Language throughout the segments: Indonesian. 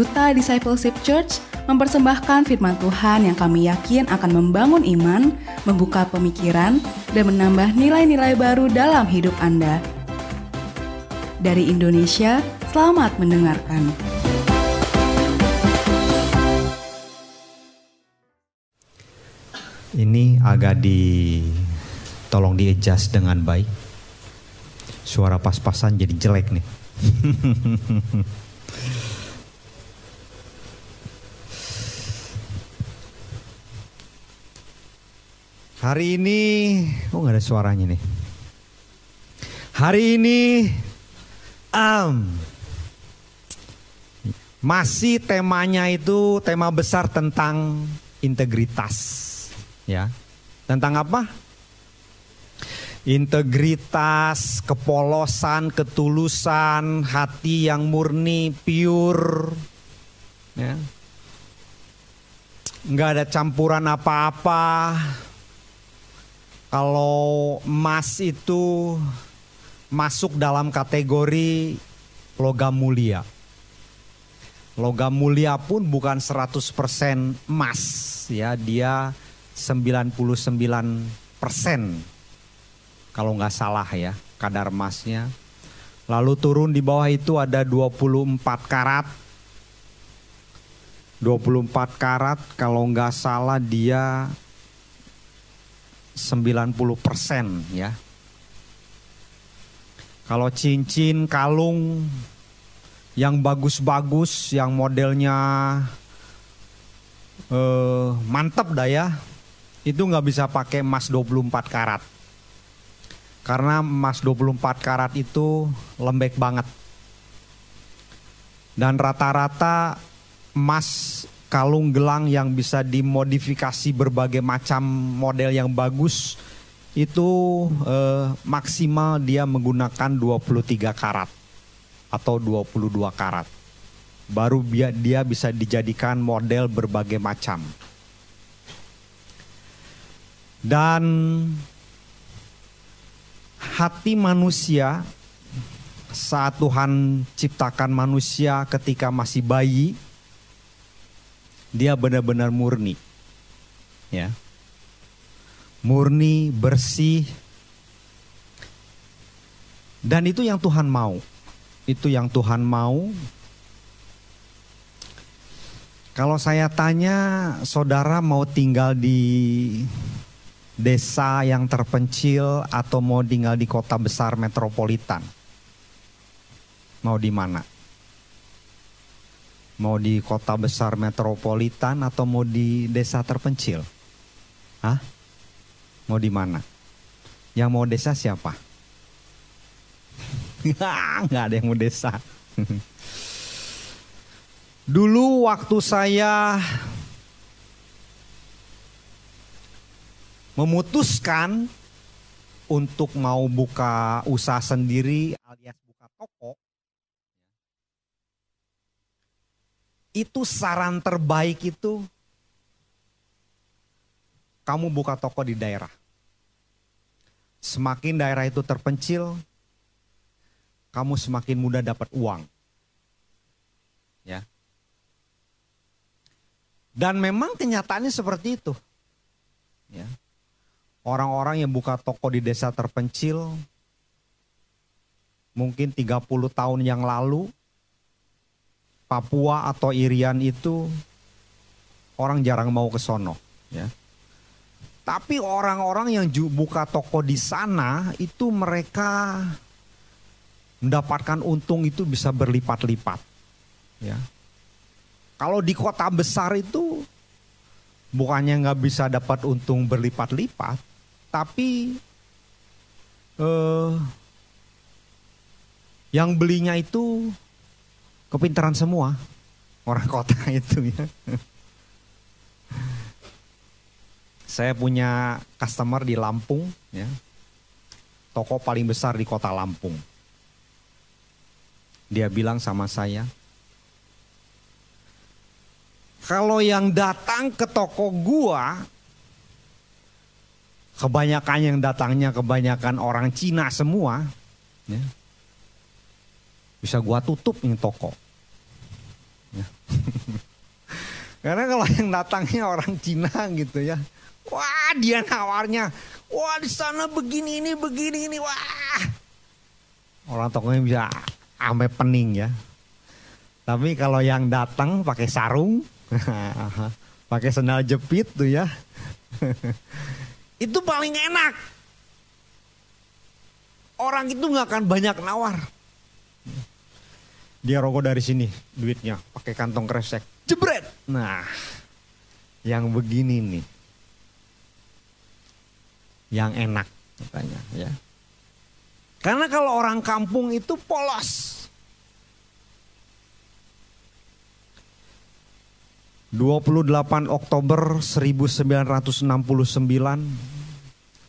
Duta Discipleship Church mempersembahkan firman Tuhan yang kami yakin akan membangun iman, membuka pemikiran, dan menambah nilai-nilai baru dalam hidup Anda. Dari Indonesia, selamat mendengarkan. Ini agak di tolong di adjust dengan baik. Suara pas-pasan jadi jelek nih. Hari ini, oh nggak ada suaranya nih. Hari ini, um, masih temanya itu tema besar tentang integritas, ya. Tentang apa? Integritas, kepolosan, ketulusan, hati yang murni, pure, ya. Nggak ada campuran apa-apa, kalau emas itu masuk dalam kategori logam mulia. Logam mulia pun bukan 100% emas ya, dia 99% kalau nggak salah ya kadar emasnya. Lalu turun di bawah itu ada 24 karat. 24 karat kalau nggak salah dia 90% ya. Kalau cincin, kalung yang bagus-bagus, yang modelnya eh, mantap dah ya, itu nggak bisa pakai emas 24 karat. Karena emas 24 karat itu lembek banget. Dan rata-rata emas kalung gelang yang bisa dimodifikasi berbagai macam model yang bagus itu eh, maksimal dia menggunakan 23 karat atau 22 karat. Baru dia, dia bisa dijadikan model berbagai macam. Dan hati manusia saat Tuhan ciptakan manusia ketika masih bayi, dia benar-benar murni. Ya. Murni, bersih. Dan itu yang Tuhan mau. Itu yang Tuhan mau. Kalau saya tanya, saudara mau tinggal di desa yang terpencil atau mau tinggal di kota besar metropolitan? Mau di mana? Mau di kota besar metropolitan atau mau di desa terpencil? Hah? Mau di mana? Yang mau desa siapa? Nggak ada yang mau desa. Dulu waktu saya memutuskan untuk mau buka usaha sendiri alias buka toko, itu saran terbaik itu kamu buka toko di daerah. Semakin daerah itu terpencil, kamu semakin mudah dapat uang. Ya. Dan memang kenyataannya seperti itu. Ya. Orang-orang yang buka toko di desa terpencil mungkin 30 tahun yang lalu Papua atau Irian itu orang jarang mau ke sono, ya. Tapi orang-orang yang buka toko di sana itu mereka mendapatkan untung itu bisa berlipat-lipat, ya. Kalau di kota besar itu bukannya nggak bisa dapat untung berlipat-lipat, tapi eh, yang belinya itu kepintaran semua orang kota itu ya. Saya punya customer di Lampung ya. Toko paling besar di kota Lampung. Dia bilang sama saya, kalau yang datang ke toko gua kebanyakan yang datangnya kebanyakan orang Cina semua, ya, bisa gua tutup ini toko. Ya. Karena kalau yang datangnya orang Cina gitu ya, wah dia nawarnya, wah di sana begini ini begini ini, wah orang tokonya bisa ame pening ya. Tapi kalau yang datang pakai sarung, pakai sandal jepit tuh ya, itu paling enak. Orang itu nggak akan banyak nawar. Dia rokok dari sini duitnya pakai kantong kresek. Jebret. Nah, yang begini nih. Yang enak katanya ya. Karena kalau orang kampung itu polos. 28 Oktober 1969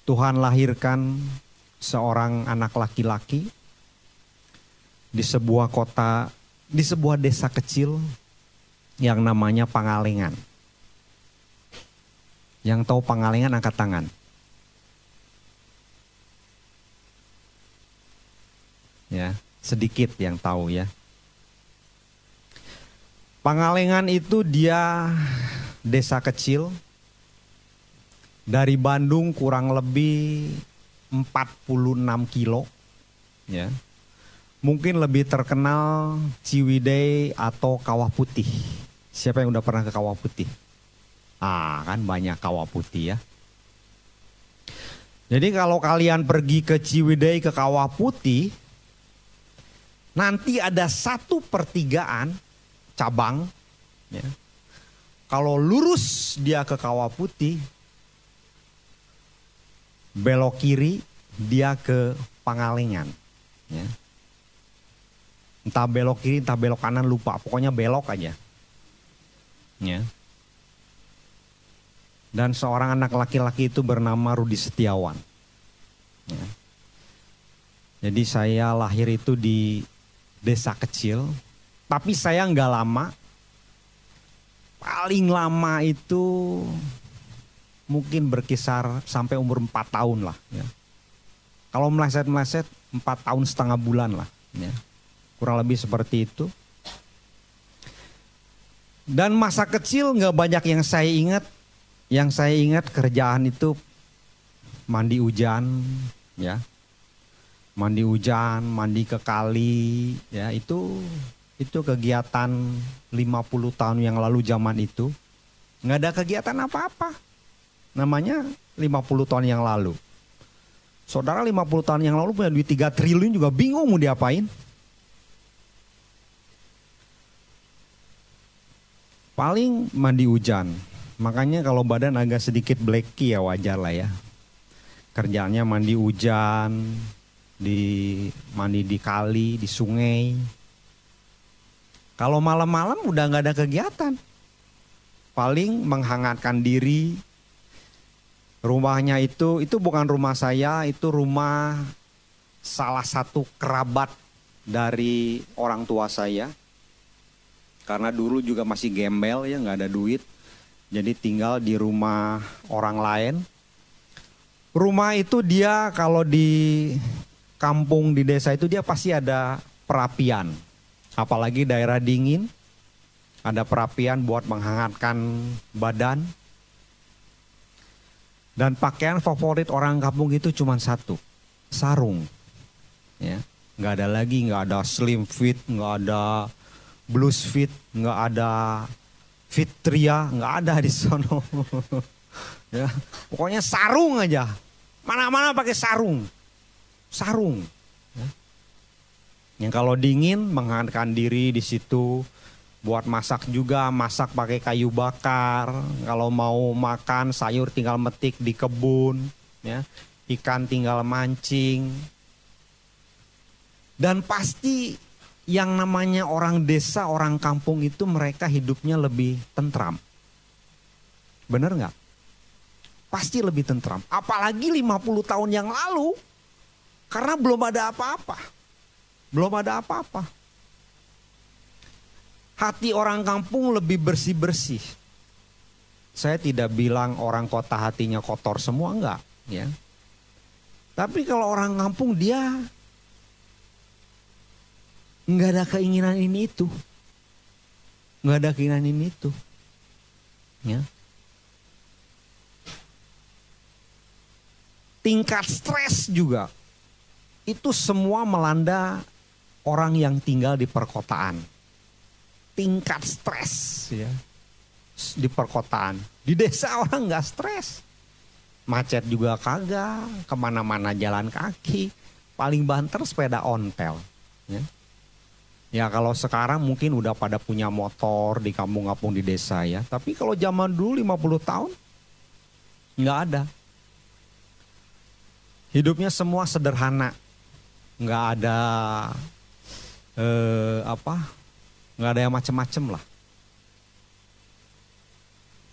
Tuhan lahirkan seorang anak laki-laki di sebuah kota, di sebuah desa kecil yang namanya Pangalengan. Yang tahu Pangalengan angkat tangan. Ya, sedikit yang tahu ya. Pangalengan itu dia desa kecil dari Bandung kurang lebih 46 kilo ya mungkin lebih terkenal Ciwidey atau Kawah Putih. Siapa yang udah pernah ke Kawah Putih? Ah, kan banyak Kawah Putih ya. Jadi kalau kalian pergi ke Ciwidey ke Kawah Putih, nanti ada satu pertigaan cabang, ya. Kalau lurus dia ke Kawah Putih, belok kiri dia ke Pangalengan, ya entah belok kiri entah belok kanan lupa pokoknya belok aja ya dan seorang anak laki-laki itu bernama Rudi Setiawan ya. jadi saya lahir itu di desa kecil tapi saya nggak lama paling lama itu mungkin berkisar sampai umur 4 tahun lah ya. Kalau meleset-meleset 4 tahun setengah bulan lah ya. Kurang lebih seperti itu. Dan masa kecil nggak banyak yang saya ingat. Yang saya ingat kerjaan itu mandi hujan, ya, mandi hujan, mandi ke kali, ya itu itu kegiatan 50 tahun yang lalu zaman itu nggak ada kegiatan apa-apa. Namanya 50 tahun yang lalu. Saudara 50 tahun yang lalu punya duit 3 triliun juga bingung mau diapain. Paling mandi hujan. Makanya kalau badan agak sedikit blacky ya wajar lah ya. Kerjanya mandi hujan, di mandi di kali, di sungai. Kalau malam-malam udah nggak ada kegiatan. Paling menghangatkan diri. Rumahnya itu itu bukan rumah saya, itu rumah salah satu kerabat dari orang tua saya karena dulu juga masih gembel ya nggak ada duit. Jadi tinggal di rumah orang lain. Rumah itu dia kalau di kampung di desa itu dia pasti ada perapian. Apalagi daerah dingin ada perapian buat menghangatkan badan. Dan pakaian favorit orang kampung itu cuma satu sarung. Ya nggak ada lagi nggak ada slim fit nggak ada blues fit, nggak ada fitria, nggak ada di sono. ya, pokoknya sarung aja. Mana-mana pakai sarung. Sarung. Ya. Yang kalau dingin menghangatkan diri di situ buat masak juga masak pakai kayu bakar kalau mau makan sayur tinggal metik di kebun ya ikan tinggal mancing dan pasti yang namanya orang desa, orang kampung itu mereka hidupnya lebih tentram. Bener nggak? Pasti lebih tentram. Apalagi 50 tahun yang lalu. Karena belum ada apa-apa. Belum ada apa-apa. Hati orang kampung lebih bersih-bersih. Saya tidak bilang orang kota hatinya kotor semua enggak, ya. Tapi kalau orang kampung dia nggak ada keinginan ini itu. nggak ada keinginan ini itu. Ya. Tingkat stres juga itu semua melanda orang yang tinggal di perkotaan. Tingkat stres ya di perkotaan. Di desa orang nggak stres. Macet juga kagak, ke mana-mana jalan kaki. Paling banter sepeda ontel. Ya. Ya kalau sekarang mungkin udah pada punya motor di kampung-kampung di desa ya. Tapi kalau zaman dulu 50 tahun nggak ada. Hidupnya semua sederhana. Nggak ada eh, apa? Nggak ada yang macem-macem lah.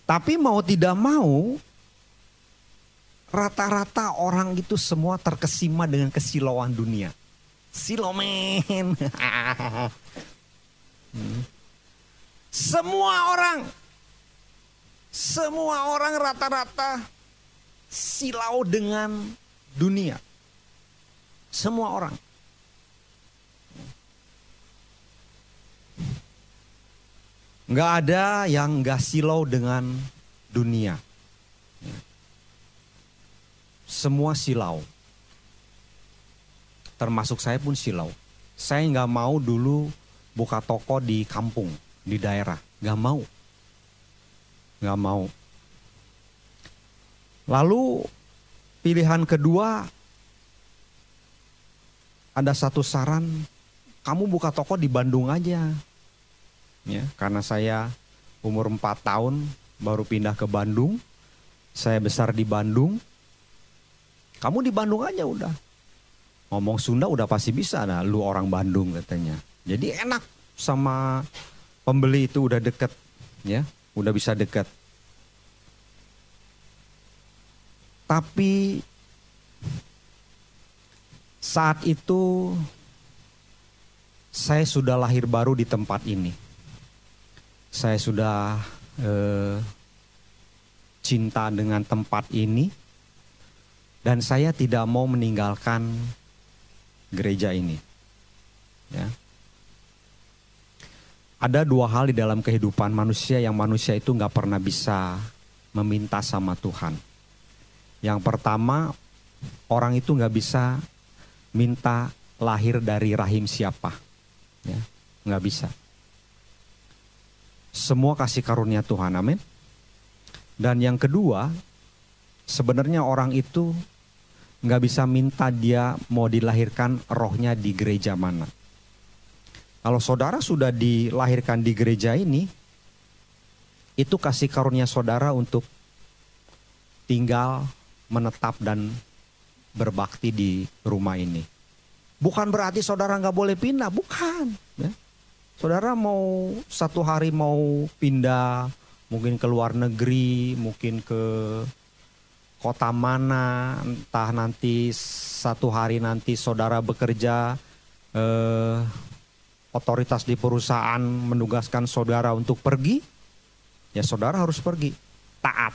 Tapi mau tidak mau rata-rata orang itu semua terkesima dengan kesilauan dunia. Silomen. hmm. Semua orang, semua orang rata-rata silau dengan dunia. Semua orang. Nggak ada yang nggak silau dengan dunia. Semua silau termasuk saya pun silau. Saya nggak mau dulu buka toko di kampung, di daerah, nggak mau, nggak mau. Lalu pilihan kedua ada satu saran, kamu buka toko di Bandung aja, ya karena saya umur 4 tahun baru pindah ke Bandung, saya besar di Bandung, kamu di Bandung aja udah ngomong Sunda udah pasti bisa. Nah lu orang Bandung katanya. Jadi enak sama pembeli itu udah deket ya. Udah bisa deket. Tapi saat itu saya sudah lahir baru di tempat ini. Saya sudah eh, cinta dengan tempat ini. Dan saya tidak mau meninggalkan gereja ini. Ya. Ada dua hal di dalam kehidupan manusia yang manusia itu nggak pernah bisa meminta sama Tuhan. Yang pertama, orang itu nggak bisa minta lahir dari rahim siapa, ya, nggak bisa. Semua kasih karunia Tuhan, amin. Dan yang kedua, sebenarnya orang itu nggak bisa minta dia mau dilahirkan rohnya di gereja mana. Kalau saudara sudah dilahirkan di gereja ini, itu kasih karunia saudara untuk tinggal, menetap dan berbakti di rumah ini. Bukan berarti saudara nggak boleh pindah, bukan. Ya. Saudara mau satu hari mau pindah, mungkin ke luar negeri, mungkin ke kota mana, entah nanti satu hari nanti saudara bekerja, eh, otoritas di perusahaan menugaskan saudara untuk pergi, ya saudara harus pergi, taat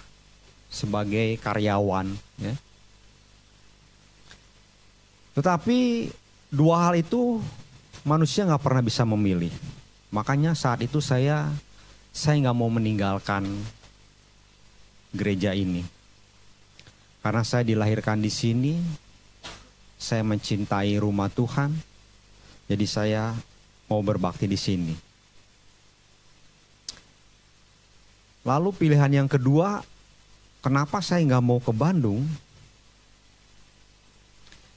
sebagai karyawan. Ya. Tetapi dua hal itu manusia nggak pernah bisa memilih. Makanya saat itu saya saya nggak mau meninggalkan gereja ini. Karena saya dilahirkan di sini, saya mencintai rumah Tuhan, jadi saya mau berbakti di sini. Lalu pilihan yang kedua, kenapa saya nggak mau ke Bandung?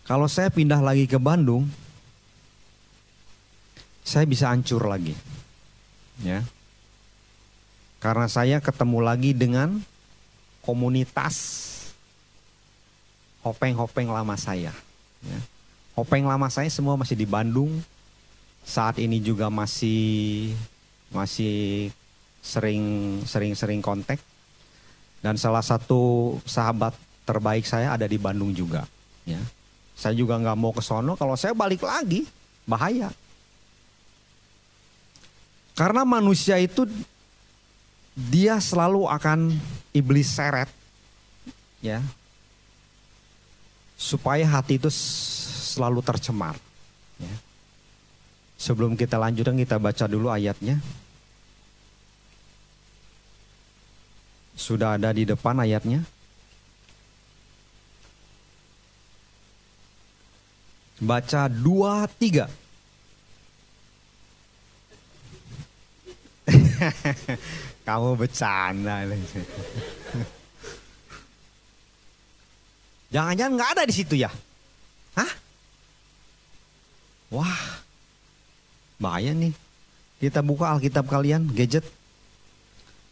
Kalau saya pindah lagi ke Bandung, saya bisa hancur lagi, ya. Karena saya ketemu lagi dengan komunitas hopeng-hopeng lama saya. Ya. Hopeng lama saya semua masih di Bandung. Saat ini juga masih masih sering sering sering kontak. Dan salah satu sahabat terbaik saya ada di Bandung juga. Ya. Saya juga nggak mau ke sono. Kalau saya balik lagi bahaya. Karena manusia itu dia selalu akan iblis seret ya supaya hati itu selalu tercemar. Ya. Sebelum kita lanjutkan kita baca dulu ayatnya. Sudah ada di depan ayatnya? Baca dua tiga. Kamu bercanda. Jangan-jangan nggak ada di situ ya? Hah? Wah, bahaya nih. Kita buka Alkitab kalian, gadget.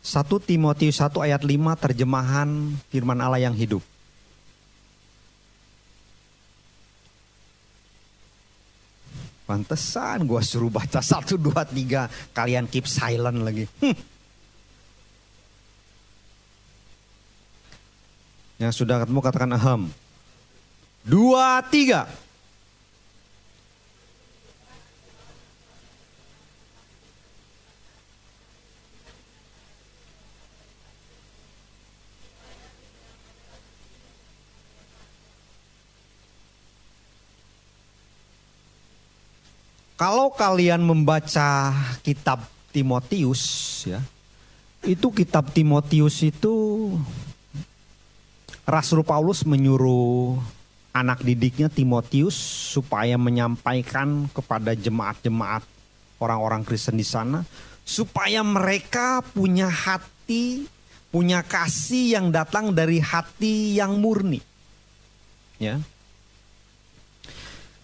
1 Timotius 1 ayat 5 terjemahan firman Allah yang hidup. Pantesan gua suruh baca 1, 2, 3. Kalian keep silent lagi. Hm. Yang sudah ketemu katakan ahem. Dua, tiga. Kalau kalian membaca kitab Timotius ya, itu kitab Timotius itu Rasul Paulus menyuruh anak didiknya Timotius supaya menyampaikan kepada jemaat-jemaat orang-orang Kristen di sana supaya mereka punya hati, punya kasih yang datang dari hati yang murni. Ya.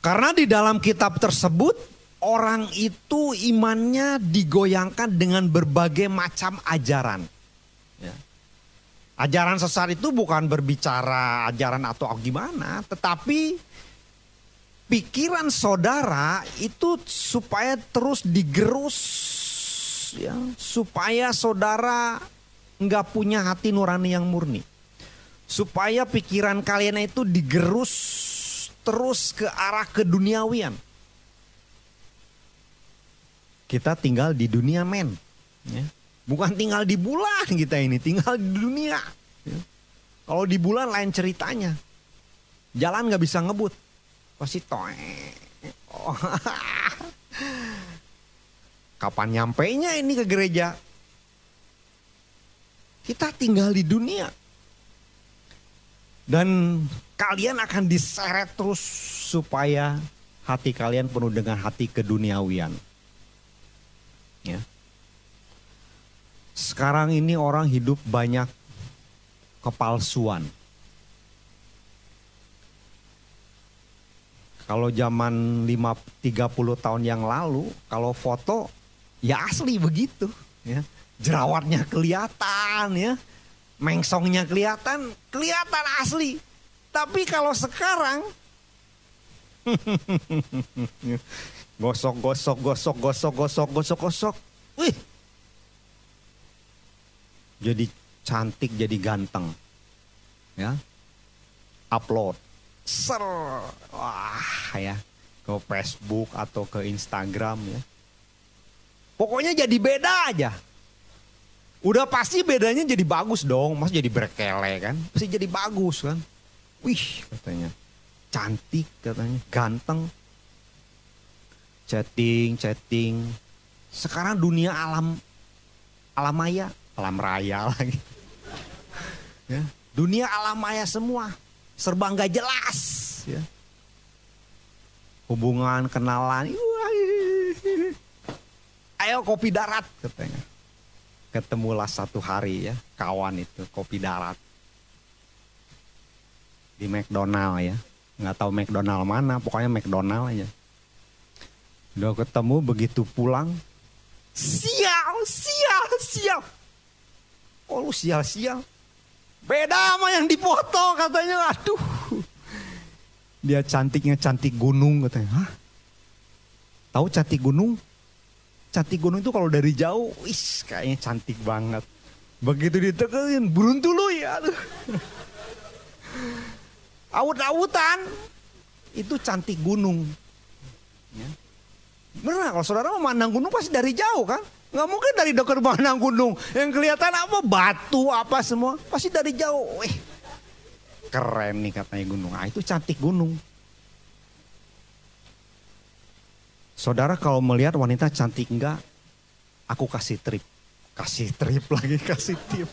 Karena di dalam kitab tersebut orang itu imannya digoyangkan dengan berbagai macam ajaran. Ajaran sesat itu bukan berbicara ajaran atau gimana, tetapi pikiran saudara itu supaya terus digerus, ya, supaya saudara nggak punya hati nurani yang murni, supaya pikiran kalian itu digerus terus ke arah keduniawian kita tinggal di dunia men. Ya. Bukan tinggal di bulan kita ini, tinggal di dunia. Ya. Kalau di bulan lain ceritanya. Jalan nggak bisa ngebut. Pasti toe. Oh. Kapan nya ini ke gereja? Kita tinggal di dunia. Dan kalian akan diseret terus supaya hati kalian penuh dengan hati keduniawian. Ya. Sekarang ini orang hidup banyak kepalsuan. Kalau zaman 5 30 tahun yang lalu, kalau foto ya asli begitu, ya. Jerawatnya kelihatan ya. Mengsongnya kelihatan, kelihatan asli. Tapi kalau sekarang Gosok, gosok, gosok, gosok, gosok, gosok, gosok. Wih. Jadi cantik, jadi ganteng. Ya. Upload. Ser. Wah, ya. Ke Facebook atau ke Instagram ya. Pokoknya jadi beda aja. Udah pasti bedanya jadi bagus dong. Mas jadi berkele kan. Pasti jadi bagus kan. Wih katanya. Cantik katanya. Ganteng chatting, chatting. Sekarang dunia alam alam maya, alam raya lagi. ya, dunia alam maya semua serba nggak jelas. Ya. Hubungan, kenalan, ayo kopi darat katanya. Ketemulah satu hari ya kawan itu kopi darat di McDonald ya nggak tahu McDonald mana pokoknya McDonald aja Udah ketemu begitu pulang. Sial, sial, sial. Oh lu sial-sial. Beda sama yang dipoto katanya. Aduh. Dia cantiknya cantik gunung katanya. Hah? Tahu cantik gunung? Cantik gunung itu kalau dari jauh, wis kayaknya cantik banget. Begitu ditekenin, beruntung lu ya. Awut-awutan, itu cantik gunung. Ya. Benar, kalau saudara memandang gunung pasti dari jauh kan? Nggak mungkin dari dokter mana Gunung. Yang kelihatan apa batu apa semua. Pasti dari jauh. Eh, keren nih katanya gunung. Ah itu cantik gunung. Saudara kalau melihat wanita cantik enggak, aku kasih trip. Kasih trip lagi, kasih tip.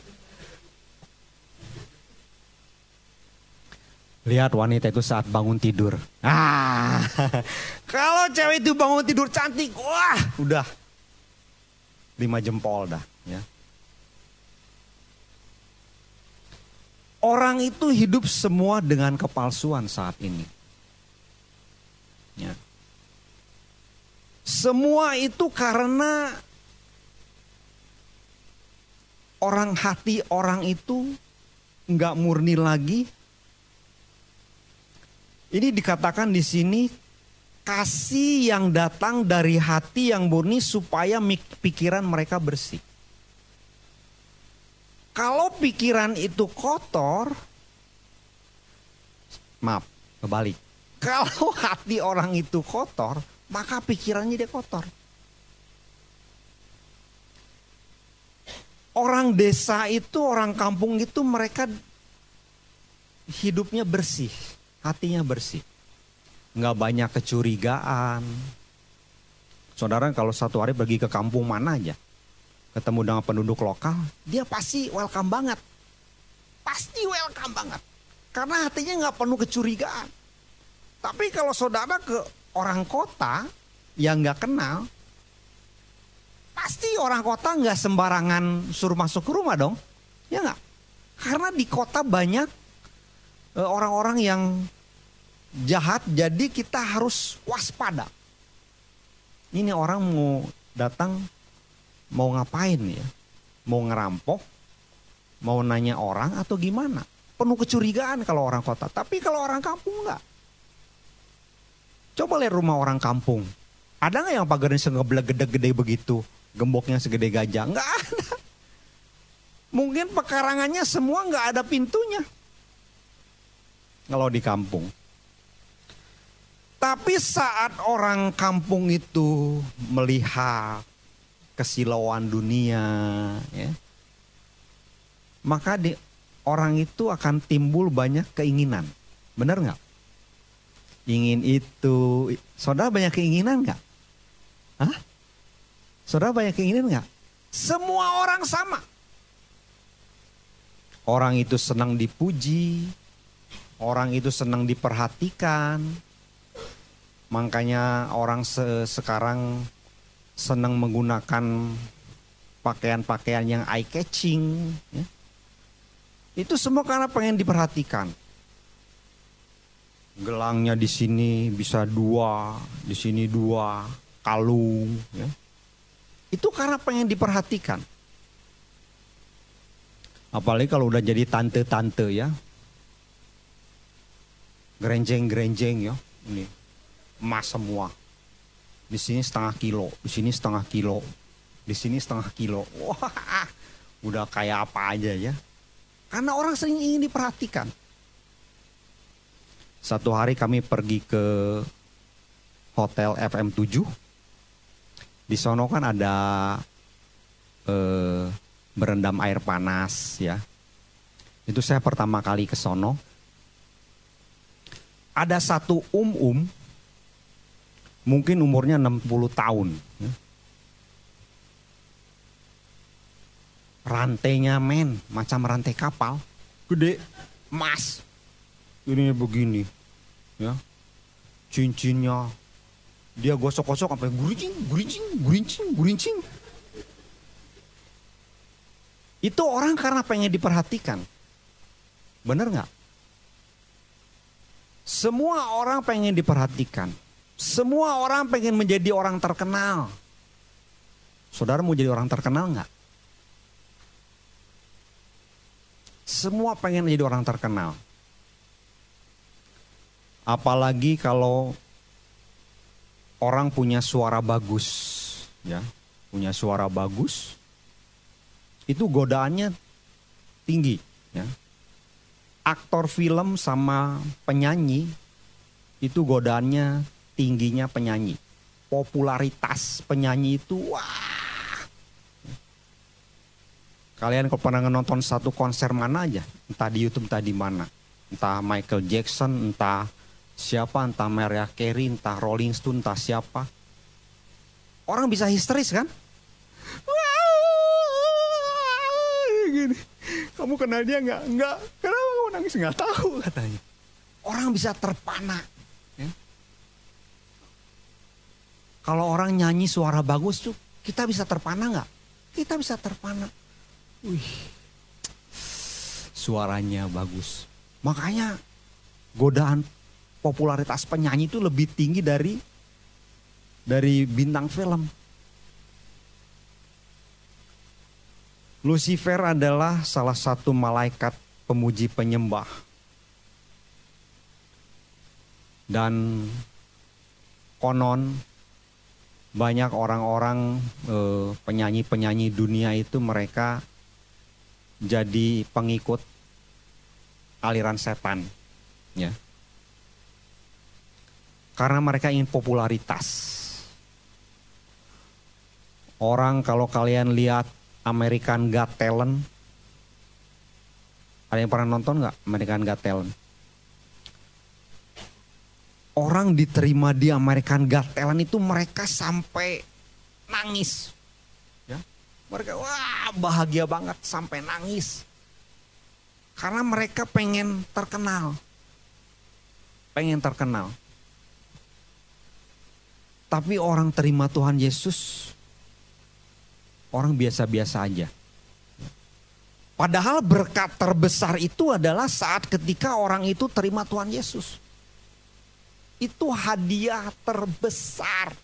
Lihat wanita itu saat bangun tidur. Ah, kalau cewek itu bangun tidur cantik, wah, udah lima jempol dah. Ya. Orang itu hidup semua dengan kepalsuan saat ini. Ya. Semua itu karena orang hati orang itu nggak murni lagi. Ini dikatakan di sini kasih yang datang dari hati yang murni supaya pikiran mereka bersih. Kalau pikiran itu kotor, maaf, kebalik. Kalau hati orang itu kotor, maka pikirannya dia kotor. orang desa itu, orang kampung itu mereka hidupnya bersih, hatinya bersih. Nggak banyak kecurigaan. Saudara kalau satu hari pergi ke kampung mana aja, ketemu dengan penduduk lokal, dia pasti welcome banget. Pasti welcome banget. Karena hatinya nggak penuh kecurigaan. Tapi kalau saudara ke orang kota yang nggak kenal, Pasti orang kota nggak sembarangan suruh masuk ke rumah dong. Ya nggak? Karena di kota banyak e, orang-orang yang jahat jadi kita harus waspada. Ini orang mau datang mau ngapain ya? Mau ngerampok? Mau nanya orang atau gimana? Penuh kecurigaan kalau orang kota. Tapi kalau orang kampung nggak. Coba lihat rumah orang kampung. Ada nggak yang pagarnya sengeblek gede-gede begitu? gemboknya segede gajah. Enggak ada. Mungkin pekarangannya semua nggak ada pintunya. Kalau di kampung. Tapi saat orang kampung itu melihat kesilauan dunia, ya, maka di, orang itu akan timbul banyak keinginan. Benar nggak? Ingin itu, saudara banyak keinginan nggak? Hah? Saudara banyak keinginan nggak? Semua orang sama. Orang itu senang dipuji, orang itu senang diperhatikan. Makanya orang se sekarang senang menggunakan pakaian-pakaian yang eye catching. Ya. Itu semua karena pengen diperhatikan. Gelangnya di sini bisa dua, di sini dua, kalung. Ya itu karena pengen diperhatikan. Apalagi kalau udah jadi tante-tante ya. Gerenjeng-gerenjeng ya. Ini emas semua. Di sini setengah kilo, di sini setengah kilo, di sini setengah kilo. Wah, udah kayak apa aja ya. Karena orang sering ingin diperhatikan. Satu hari kami pergi ke hotel FM7 di sono kan ada eh, berendam air panas ya. Itu saya pertama kali ke sono. Ada satu um-um, mungkin umurnya 60 tahun. Ya. Rantainya men, macam rantai kapal. Gede, emas. Ini begini. ya Cincinnya dia gosok-gosok sampai gurincing, gurincing, gurincing, gurincing. Itu orang karena pengen diperhatikan. Bener nggak? Semua orang pengen diperhatikan. Semua orang pengen menjadi orang terkenal. Saudara mau jadi orang terkenal nggak? Semua pengen menjadi orang terkenal. Apalagi kalau orang punya suara bagus, ya, punya suara bagus, itu godaannya tinggi, ya. Aktor film sama penyanyi itu godaannya tingginya penyanyi. Popularitas penyanyi itu wah. Kalian kalau pernah nonton satu konser mana aja, entah di YouTube, entah di mana, entah Michael Jackson, entah siapa entah Mariah Carey, entah Rolling Stone, entah siapa. Orang bisa histeris kan? Gini. Kamu kenal dia nggak? Nggak. Kenapa kamu nangis? Nggak tahu katanya. orang bisa terpana. Ya. Kalau orang nyanyi suara bagus tuh, kita bisa terpana nggak? Kita bisa terpana. Wih, suaranya bagus. Makanya godaan popularitas penyanyi itu lebih tinggi dari dari bintang film. Lucifer adalah salah satu malaikat pemuji penyembah. Dan konon banyak orang-orang eh, penyanyi-penyanyi dunia itu mereka jadi pengikut aliran setan, ya. Karena mereka ingin popularitas. Orang kalau kalian lihat American Got Talent, ada yang pernah nonton nggak American Got Talent? Orang diterima di American Got Talent itu mereka sampai nangis. Ya. Mereka wah bahagia banget sampai nangis. Karena mereka pengen terkenal. Pengen terkenal. Tapi orang terima Tuhan Yesus orang biasa-biasa aja. Padahal berkat terbesar itu adalah saat ketika orang itu terima Tuhan Yesus. Itu hadiah terbesar.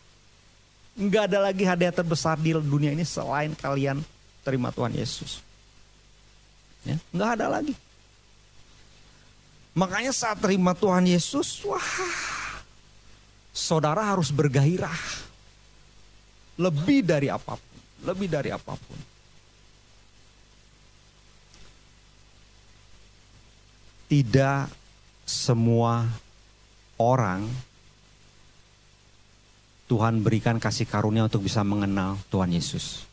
Enggak ada lagi hadiah terbesar di dunia ini selain kalian terima Tuhan Yesus. Ya, enggak ada lagi. Makanya saat terima Tuhan Yesus, wah, saudara harus bergairah. Lebih dari apa pun lebih dari apa pun. Tidak semua orang Tuhan berikan kasih karunia untuk bisa mengenal Tuhan Yesus.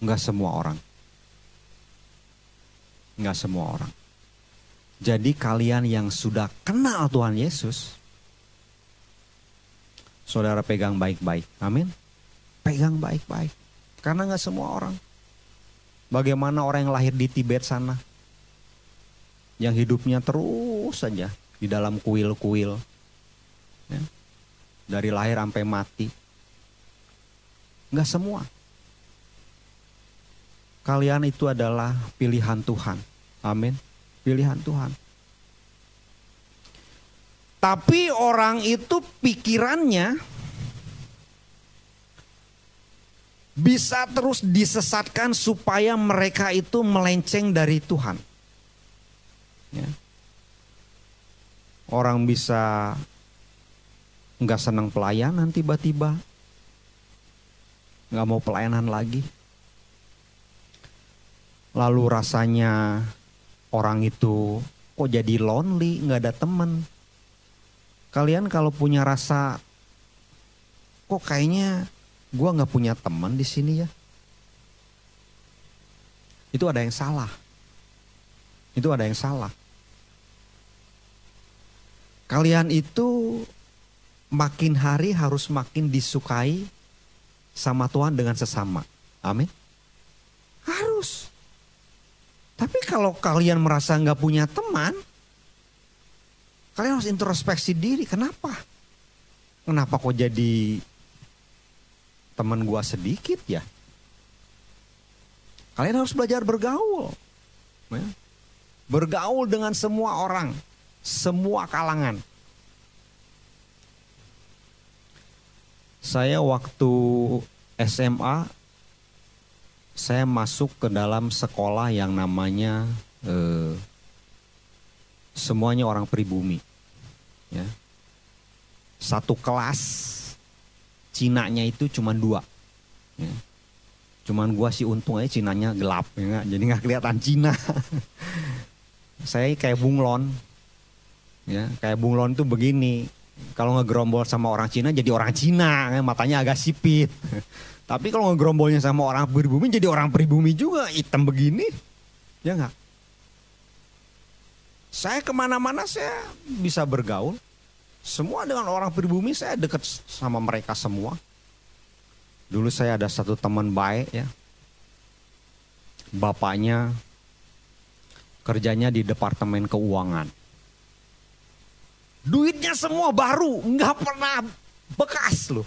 Enggak semua orang. Enggak semua orang. Jadi kalian yang sudah kenal Tuhan Yesus, saudara pegang baik-baik. Amin. Pegang baik-baik. Karena nggak semua orang. Bagaimana orang yang lahir di Tibet sana, yang hidupnya terus saja di dalam kuil-kuil, ya, dari lahir sampai mati, nggak semua. Kalian itu adalah pilihan Tuhan, amin, pilihan Tuhan. Tapi orang itu pikirannya bisa terus disesatkan supaya mereka itu melenceng dari Tuhan. Ya. Orang bisa nggak senang pelayanan tiba-tiba, nggak mau pelayanan lagi. Lalu rasanya orang itu kok jadi lonely, nggak ada teman. Kalian kalau punya rasa kok kayaknya gue nggak punya teman di sini ya. Itu ada yang salah. Itu ada yang salah. Kalian itu makin hari harus makin disukai sama Tuhan dengan sesama. Amin. Harus. Tapi kalau kalian merasa nggak punya teman, kalian harus introspeksi diri. Kenapa? Kenapa kok jadi teman gua sedikit ya. Kalian harus belajar bergaul. Ya. Bergaul dengan semua orang, semua kalangan. Saya waktu SMA saya masuk ke dalam sekolah yang namanya eh, semuanya orang pribumi. Ya. Satu kelas Cinanya itu cuma dua. Ya. Cuman gua sih untung aja Cinanya gelap ya jadi nggak kelihatan Cina. Saya kayak bunglon. Ya, kayak bunglon itu begini. Kalau ngegerombol sama orang Cina jadi orang Cina, ya, matanya agak sipit. Tapi kalau ngegerombolnya sama orang pribumi jadi orang pribumi juga, hitam begini. Ya nggak? Saya ke mana-mana saya bisa bergaul. Semua dengan orang pribumi saya dekat sama mereka semua. Dulu saya ada satu teman baik ya. Bapaknya kerjanya di departemen keuangan. Duitnya semua baru, nggak pernah bekas loh.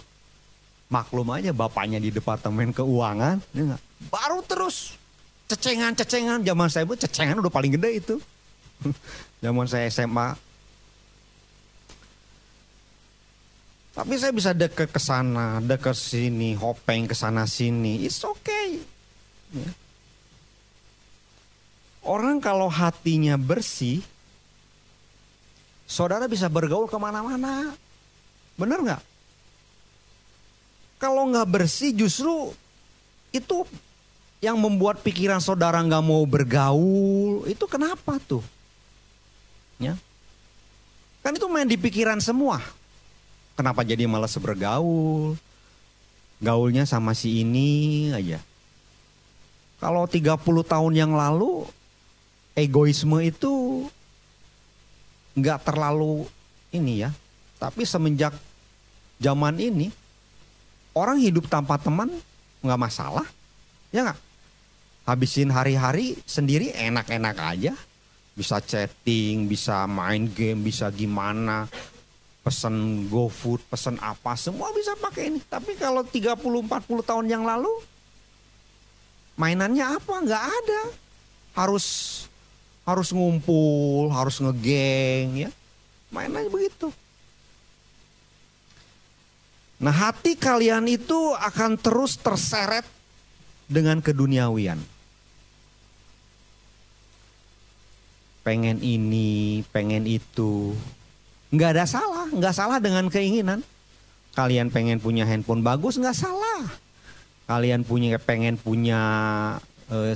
Maklum aja bapaknya di departemen keuangan, ya baru terus cecengan-cecengan. Zaman saya bu cecengan udah paling gede itu. Zaman saya SMA. Tapi saya bisa deket ke sana, deket sini, hopeng ke sana sini. It's okay. Ya. Orang kalau hatinya bersih, saudara bisa bergaul ke mana-mana. Bener nggak? Kalau nggak bersih justru itu yang membuat pikiran saudara nggak mau bergaul. Itu kenapa tuh? Ya. Kan itu main di pikiran semua. Kenapa jadi malas bergaul? Gaulnya sama si ini aja. Kalau 30 tahun yang lalu egoisme itu nggak terlalu ini ya. Tapi semenjak zaman ini orang hidup tanpa teman nggak masalah, ya nggak? Habisin hari-hari sendiri enak-enak aja, bisa chatting, bisa main game, bisa gimana, pesen GoFood, pesen apa, semua bisa pakai ini. Tapi kalau 30-40 tahun yang lalu, mainannya apa? Nggak ada. Harus harus ngumpul, harus ngegeng ya. Main aja begitu. Nah hati kalian itu akan terus terseret dengan keduniawian. Pengen ini, pengen itu. Nggak ada salah, nggak salah dengan keinginan. Kalian pengen punya handphone bagus, nggak salah. Kalian punya pengen punya eh,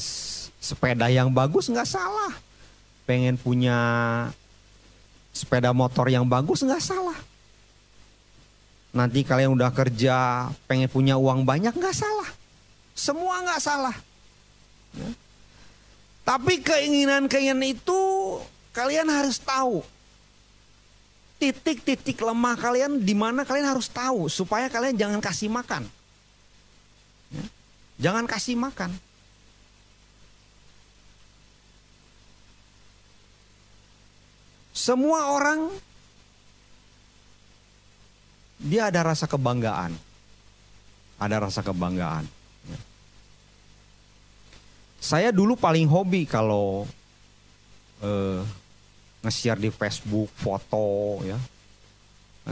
sepeda yang bagus, nggak salah pengen punya sepeda motor yang bagus nggak salah. Nanti kalian udah kerja, pengen punya uang banyak nggak salah. Semua nggak salah. Ya. Tapi keinginan-keinginan itu kalian harus tahu. Titik-titik lemah kalian di mana kalian harus tahu supaya kalian jangan kasih makan. Ya. Jangan kasih makan. Semua orang dia ada rasa kebanggaan. Ada rasa kebanggaan. Ya. Saya dulu paling hobi kalau uh, nge-share di Facebook foto ya.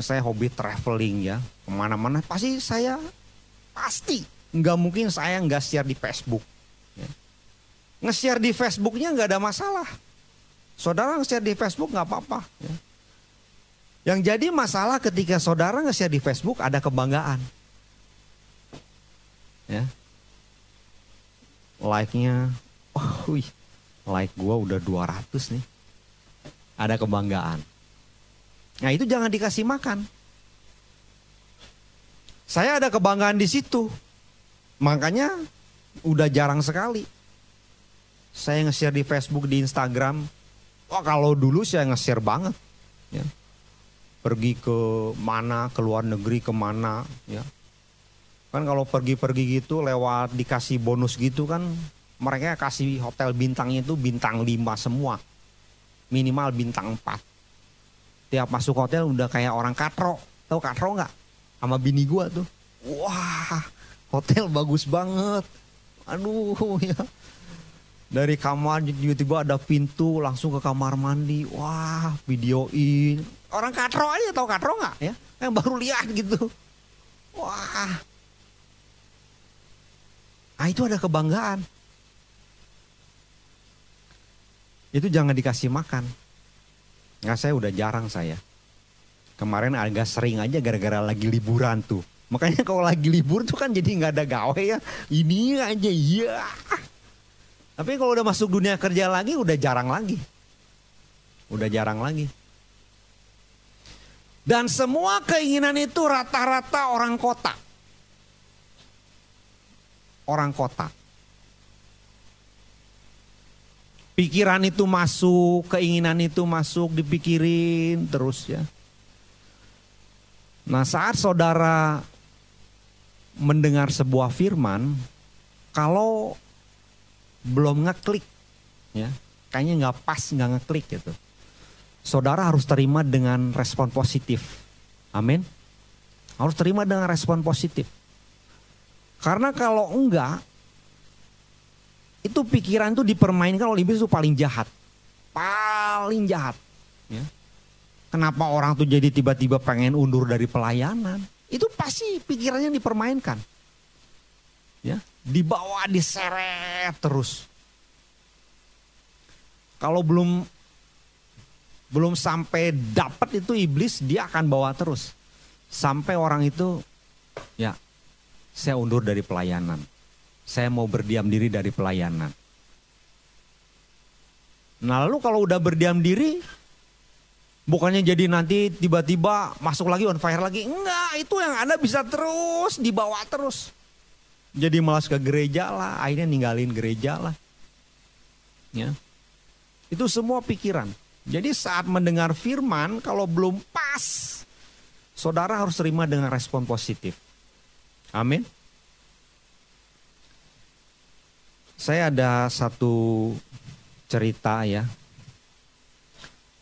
Saya hobi traveling ya, ke mana-mana pasti saya pasti nggak mungkin saya nggak share di Facebook. Ya. Nge-share di Facebooknya nggak ada masalah. Saudara nge-share di Facebook nggak apa-apa. Ya. Yang jadi masalah ketika saudara nge-share di Facebook ada kebanggaan. Ya. Like-nya, oh, wih, like gua udah 200 nih. Ada kebanggaan. Nah itu jangan dikasih makan. Saya ada kebanggaan di situ. Makanya udah jarang sekali. Saya nge-share di Facebook, di Instagram, Wah kalau dulu saya nge-share banget. Ya. Pergi ke mana, ke luar negeri ke mana. Ya. Kan kalau pergi-pergi gitu lewat dikasih bonus gitu kan. Mereka kasih hotel bintangnya itu bintang 5 semua. Minimal bintang 4. Tiap masuk hotel udah kayak orang katro. Tahu katro nggak? Sama bini gua tuh. Wah hotel bagus banget. Aduh ya dari kamar tiba-tiba ada pintu langsung ke kamar mandi. Wah videoin. Orang katro aja tau katro nggak ya? Yang baru lihat gitu. Wah. Nah itu ada kebanggaan. Itu jangan dikasih makan. Nggak saya udah jarang saya. Kemarin agak sering aja gara-gara lagi liburan tuh. Makanya kalau lagi libur tuh kan jadi nggak ada gawe ya. Ini aja iya tapi kalau udah masuk dunia kerja lagi udah jarang lagi. Udah jarang lagi. Dan semua keinginan itu rata-rata orang kota. Orang kota. Pikiran itu masuk, keinginan itu masuk, dipikirin terus ya. Nah saat saudara mendengar sebuah firman, kalau belum ngeklik ya kayaknya nggak pas nggak ngeklik gitu saudara harus terima dengan respon positif. Amin. Harus terima dengan respon positif. Karena kalau enggak, itu pikiran itu dipermainkan oleh iblis itu paling jahat. Paling jahat. Ya. Kenapa orang tuh jadi tiba-tiba pengen undur dari pelayanan? Itu pasti pikirannya dipermainkan. Ya, dibawa diseret terus. Kalau belum belum sampai dapat itu iblis, dia akan bawa terus. Sampai orang itu ya saya undur dari pelayanan. Saya mau berdiam diri dari pelayanan. Nah lalu kalau udah berdiam diri, Bukannya jadi nanti tiba-tiba masuk lagi on fire lagi. Enggak, itu yang Anda bisa terus dibawa terus. Jadi malas ke gereja lah, akhirnya ninggalin gereja lah. Ya. Itu semua pikiran. Jadi saat mendengar firman, kalau belum pas, saudara harus terima dengan respon positif. Amin. Saya ada satu cerita ya,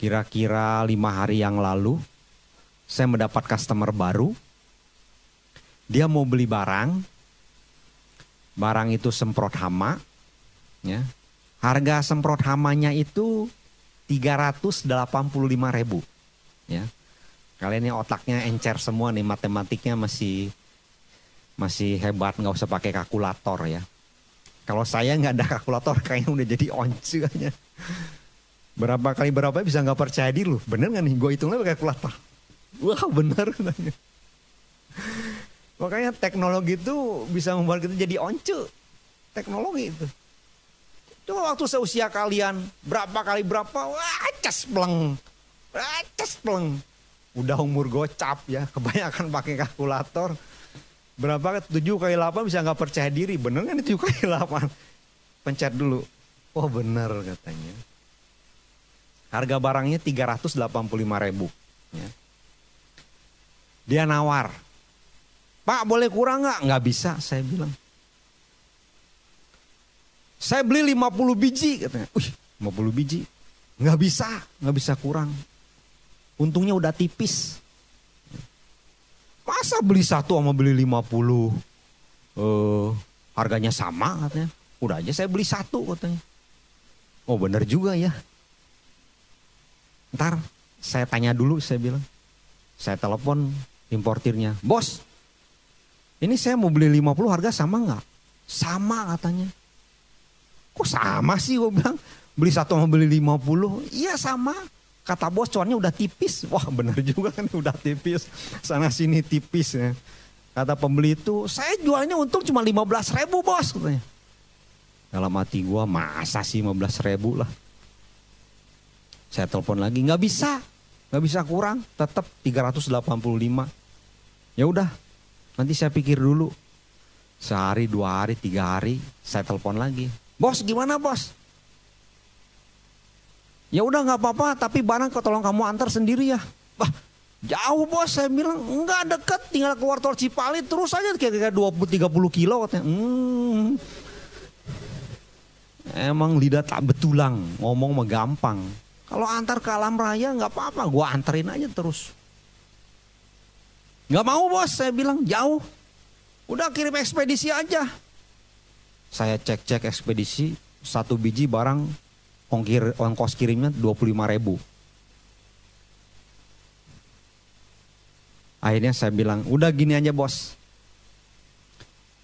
Kira-kira lima hari yang lalu, saya mendapat customer baru. Dia mau beli barang, barang itu semprot hama, ya. Harga semprot hamanya itu 385 ribu, ya. Kalian ini otaknya encer semua nih, matematiknya masih masih hebat, nggak usah pakai kalkulator ya. Kalau saya nggak ada kalkulator, kayaknya udah jadi once kayaknya. Berapa kali berapa bisa nggak percaya diri lu. Bener gak nih? Gue hitungnya pakai kalkulator. Wah bener. Makanya teknologi itu bisa membuat kita jadi once. Teknologi itu. Coba waktu seusia kalian berapa kali berapa, wah cas pleng. Wah cas pleng. Udah umur gocap ya, kebanyakan pakai kalkulator. Berapa 7 kali 8 bisa nggak percaya diri. Bener kan 7 kali 8? Pencet dulu. Oh bener katanya. Harga barangnya 385 ribu. Ya. Dia nawar. Pak boleh kurang nggak? Nggak bisa saya bilang. Saya beli 50 biji katanya. Wih 50 biji. Nggak bisa, nggak bisa kurang. Untungnya udah tipis. Masa beli satu sama beli 50 uh, eh, harganya sama katanya. Udah aja saya beli satu katanya. Oh benar juga ya. Ntar saya tanya dulu saya bilang. Saya telepon importirnya. Bos, ini saya mau beli 50 harga sama nggak? Sama katanya. Kok sama sih gue bilang. Beli satu mau beli 50. Iya sama. Kata bos cuannya udah tipis. Wah bener juga kan udah tipis. Sana sini tipis ya. Kata pembeli itu saya jualnya untung cuma 15 ribu bos katanya. Dalam hati gue masa sih 15 ribu lah. Saya telepon lagi, nggak bisa, nggak bisa kurang, tetap 385. Ya udah, nanti saya pikir dulu. Sehari, dua hari, tiga hari, saya telepon lagi. Bos, gimana bos? Ya udah nggak apa-apa, tapi barang tolong kamu antar sendiri ya. Wah, jauh bos, saya bilang nggak deket, tinggal keluar tol Cipali terus aja kira-kira 20-30 kilo katanya. Hmm. Emang lidah tak betulang, ngomong mah gampang. Kalau antar ke alam raya nggak apa-apa, gue anterin aja terus. Nggak mau bos, saya bilang jauh. Udah kirim ekspedisi aja. Saya cek-cek ekspedisi, satu biji barang ongkir ongkos kirimnya 25 ribu. Akhirnya saya bilang, udah gini aja bos.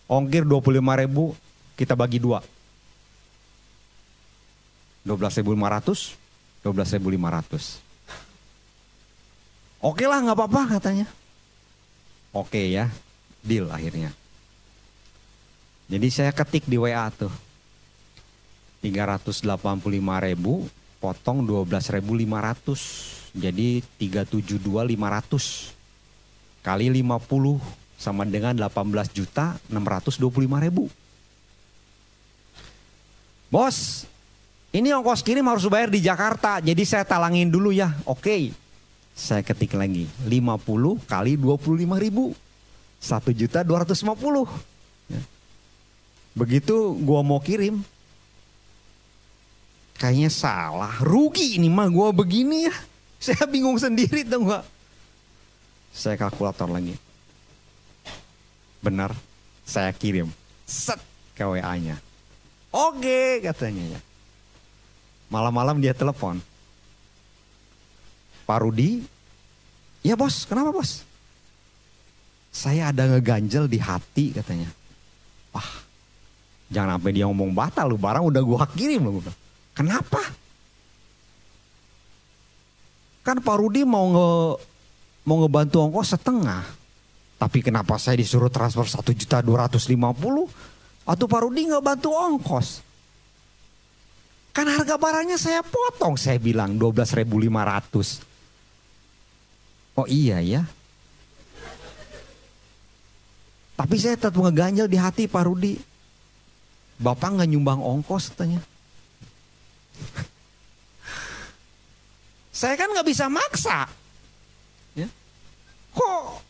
Ongkir 25 ribu, kita bagi dua. 12.500 12.500. Oke lah nggak apa-apa katanya. Oke ya, deal akhirnya. Jadi saya ketik di WA tuh. 385 ribu potong 12.500. Jadi 372 500 kali 50 sama dengan 18 juta 625 ribu. Bos, ini ongkos kirim harus bayar di Jakarta. Jadi saya talangin dulu ya. Oke. Saya ketik lagi. 50 kali 25 ribu. 1 juta 250. Ya. Begitu gua mau kirim. Kayaknya salah. Rugi ini mah gua begini ya. Saya bingung sendiri tuh nggak. Saya kalkulator lagi. Benar, saya kirim. Set ke WA-nya. Oke katanya ya. Malam-malam dia telepon. Pak Rudi, ya bos, kenapa bos? Saya ada ngeganjel di hati katanya. Wah, jangan sampai dia ngomong batal lu, barang udah gua kirim lu. Kenapa? Kan Pak Rudi mau nge mau ngebantu ongkos setengah. Tapi kenapa saya disuruh transfer satu juta dua ratus lima puluh? Atau Pak Rudi nggak bantu ongkos? Kan harga barangnya saya potong, saya bilang 12.500. Oh iya ya. Tapi saya tetap ngeganjel di hati Pak Rudi. Bapak nggak nyumbang ongkos katanya. Saya kan nggak bisa maksa. Ya. Kok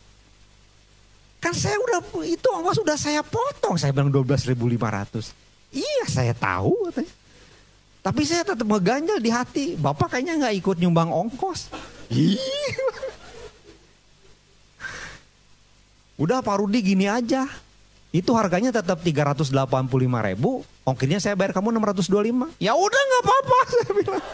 kan saya udah itu ongkos sudah saya potong. Saya bilang 12.500. Iya saya tahu katanya. Tapi saya tetap ngeganjel di hati. Bapak kayaknya nggak ikut nyumbang ongkos. Udah Pak Rudi gini aja. Itu harganya tetap 385 ribu. Ongkirnya saya bayar kamu 625. Ya udah nggak apa-apa saya bilang.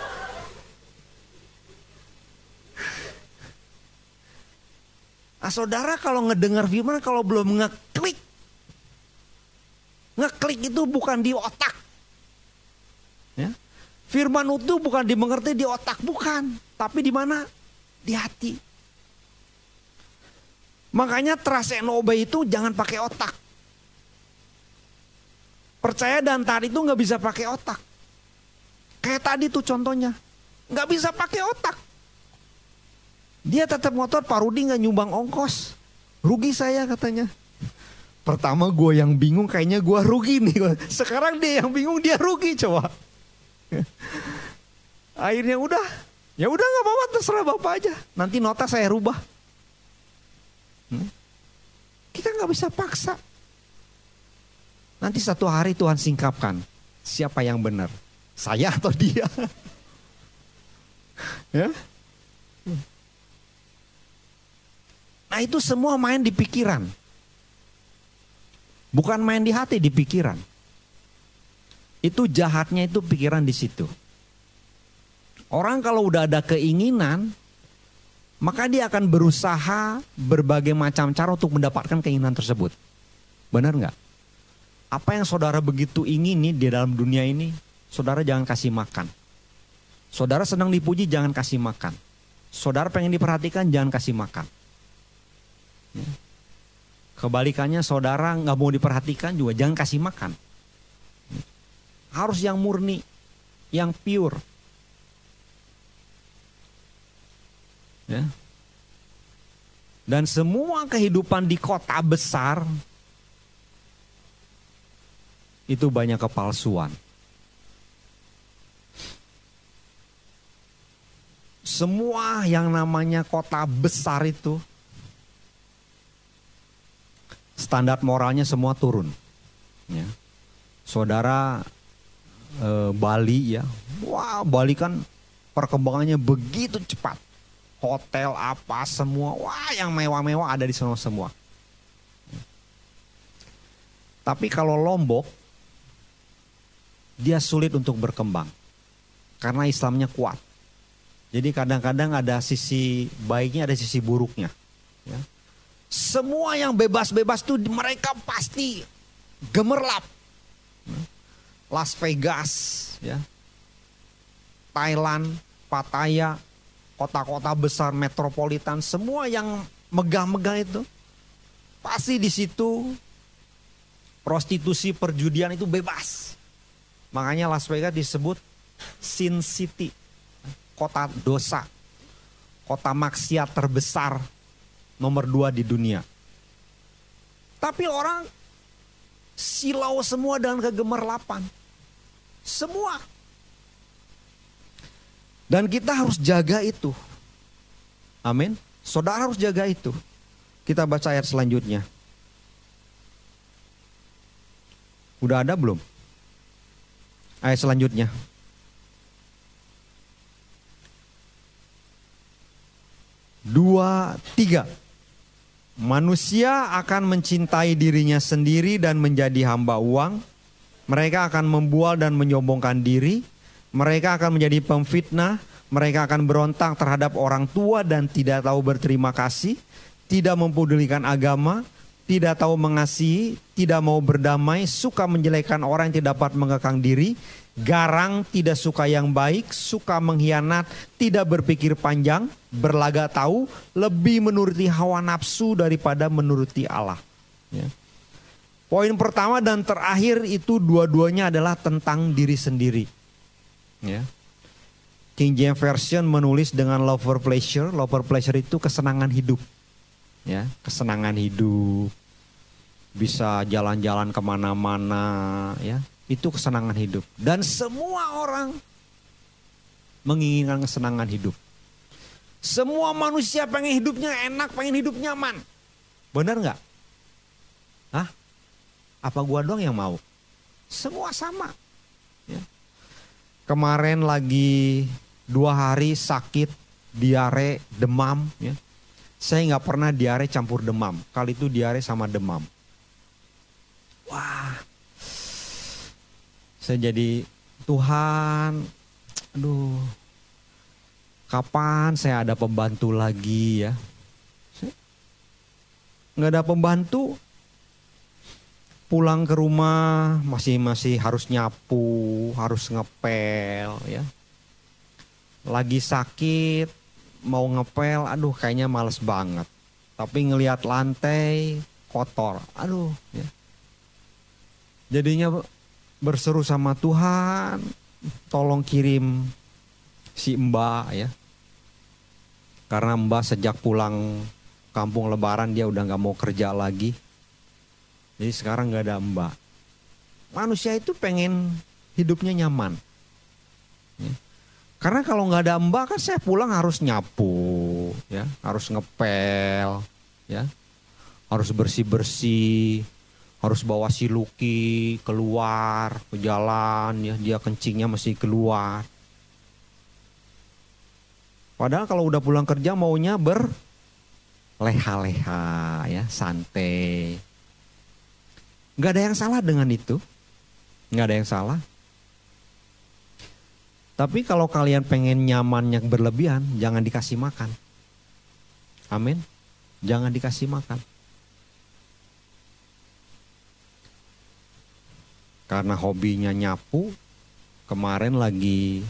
Nah, saudara kalau ngedengar firman kalau belum ngeklik. Ngeklik itu bukan di otak. Ya. Firman itu bukan dimengerti di otak, bukan. Tapi di mana? Di hati. Makanya trust and obey itu jangan pakai otak. Percaya dan taat itu nggak bisa pakai otak. Kayak tadi tuh contohnya. Nggak bisa pakai otak. Dia tetap ngotot Pak Rudi nggak nyumbang ongkos. Rugi saya katanya. Pertama gue yang bingung kayaknya gue rugi nih. Sekarang dia yang bingung dia rugi coba. Akhirnya udah. Ya udah nggak apa-apa terserah bapak aja. Nanti nota saya rubah. Kita nggak bisa paksa. Nanti satu hari Tuhan singkapkan siapa yang benar, saya atau dia. ya. Nah itu semua main di pikiran. Bukan main di hati, di pikiran. Itu jahatnya itu pikiran di situ. Orang kalau udah ada keinginan, maka dia akan berusaha berbagai macam cara untuk mendapatkan keinginan tersebut. Benar nggak? Apa yang saudara begitu ingini di dalam dunia ini, saudara jangan kasih makan. Saudara senang dipuji, jangan kasih makan. Saudara pengen diperhatikan, jangan kasih makan. Ya. Kebalikannya saudara nggak mau diperhatikan juga jangan kasih makan. Harus yang murni, yang pure. Ya. Dan semua kehidupan di kota besar itu banyak kepalsuan. Semua yang namanya kota besar itu standar moralnya semua turun. Ya. Saudara e, Bali ya, wah Bali kan perkembangannya begitu cepat. Hotel apa semua, wah yang mewah-mewah ada di sana semua. Tapi kalau Lombok, dia sulit untuk berkembang karena Islamnya kuat. Jadi kadang-kadang ada sisi baiknya, ada sisi buruknya. Ya. Semua yang bebas-bebas itu mereka pasti gemerlap. Las Vegas, ya, Thailand, Pattaya, kota-kota besar metropolitan, semua yang megah-megah itu pasti di situ prostitusi perjudian itu bebas. Makanya Las Vegas disebut Sin City, kota dosa, kota maksiat terbesar nomor dua di dunia. Tapi orang silau semua dengan kegemerlapan. Semua. Dan kita harus jaga itu. Amin. Saudara harus jaga itu. Kita baca ayat selanjutnya. Udah ada belum? Ayat selanjutnya. dua, tiga. Manusia akan mencintai dirinya sendiri dan menjadi hamba uang. Mereka akan membual dan menyombongkan diri. Mereka akan menjadi pemfitnah. Mereka akan berontak terhadap orang tua dan tidak tahu berterima kasih. Tidak mempedulikan agama. Tidak tahu mengasihi. Tidak mau berdamai. Suka menjelekkan orang yang tidak dapat mengekang diri garang, tidak suka yang baik, suka mengkhianat, tidak berpikir panjang, berlaga tahu, lebih menuruti hawa nafsu daripada menuruti Allah. Ya. Poin pertama dan terakhir itu dua-duanya adalah tentang diri sendiri. Ya. King James Version menulis dengan love for pleasure. Love for pleasure itu kesenangan hidup. Ya, kesenangan hidup. Bisa jalan-jalan ke mana-mana. Ya, itu kesenangan hidup. Dan semua orang menginginkan kesenangan hidup. Semua manusia pengen hidupnya enak, pengen hidup nyaman. Benar nggak? Hah? Apa gua doang yang mau? Semua sama. Kemarin lagi dua hari sakit, diare, demam. Ya. Saya nggak pernah diare campur demam. Kali itu diare sama demam. Wah, saya jadi Tuhan, aduh, kapan saya ada pembantu lagi ya? Nggak ada pembantu, pulang ke rumah masih masih harus nyapu, harus ngepel ya. Lagi sakit, mau ngepel, aduh kayaknya males banget. Tapi ngelihat lantai kotor, aduh ya. Jadinya berseru sama Tuhan, tolong kirim si Mbak ya. Karena Mbak sejak pulang kampung lebaran dia udah nggak mau kerja lagi. Jadi sekarang nggak ada Mbak. Manusia itu pengen hidupnya nyaman. Ya. Karena kalau nggak ada Mbak kan saya pulang harus nyapu, ya, harus ngepel, ya, harus bersih bersih, harus bawa si Lucky keluar ke jalan ya dia kencingnya masih keluar padahal kalau udah pulang kerja maunya ber leha-leha ya santai nggak ada yang salah dengan itu. Nggak ada yang salah. Tapi kalau kalian pengen nyamannya berlebihan jangan dikasih makan. Amin. Jangan dikasih makan. Karena hobinya nyapu kemarin lagi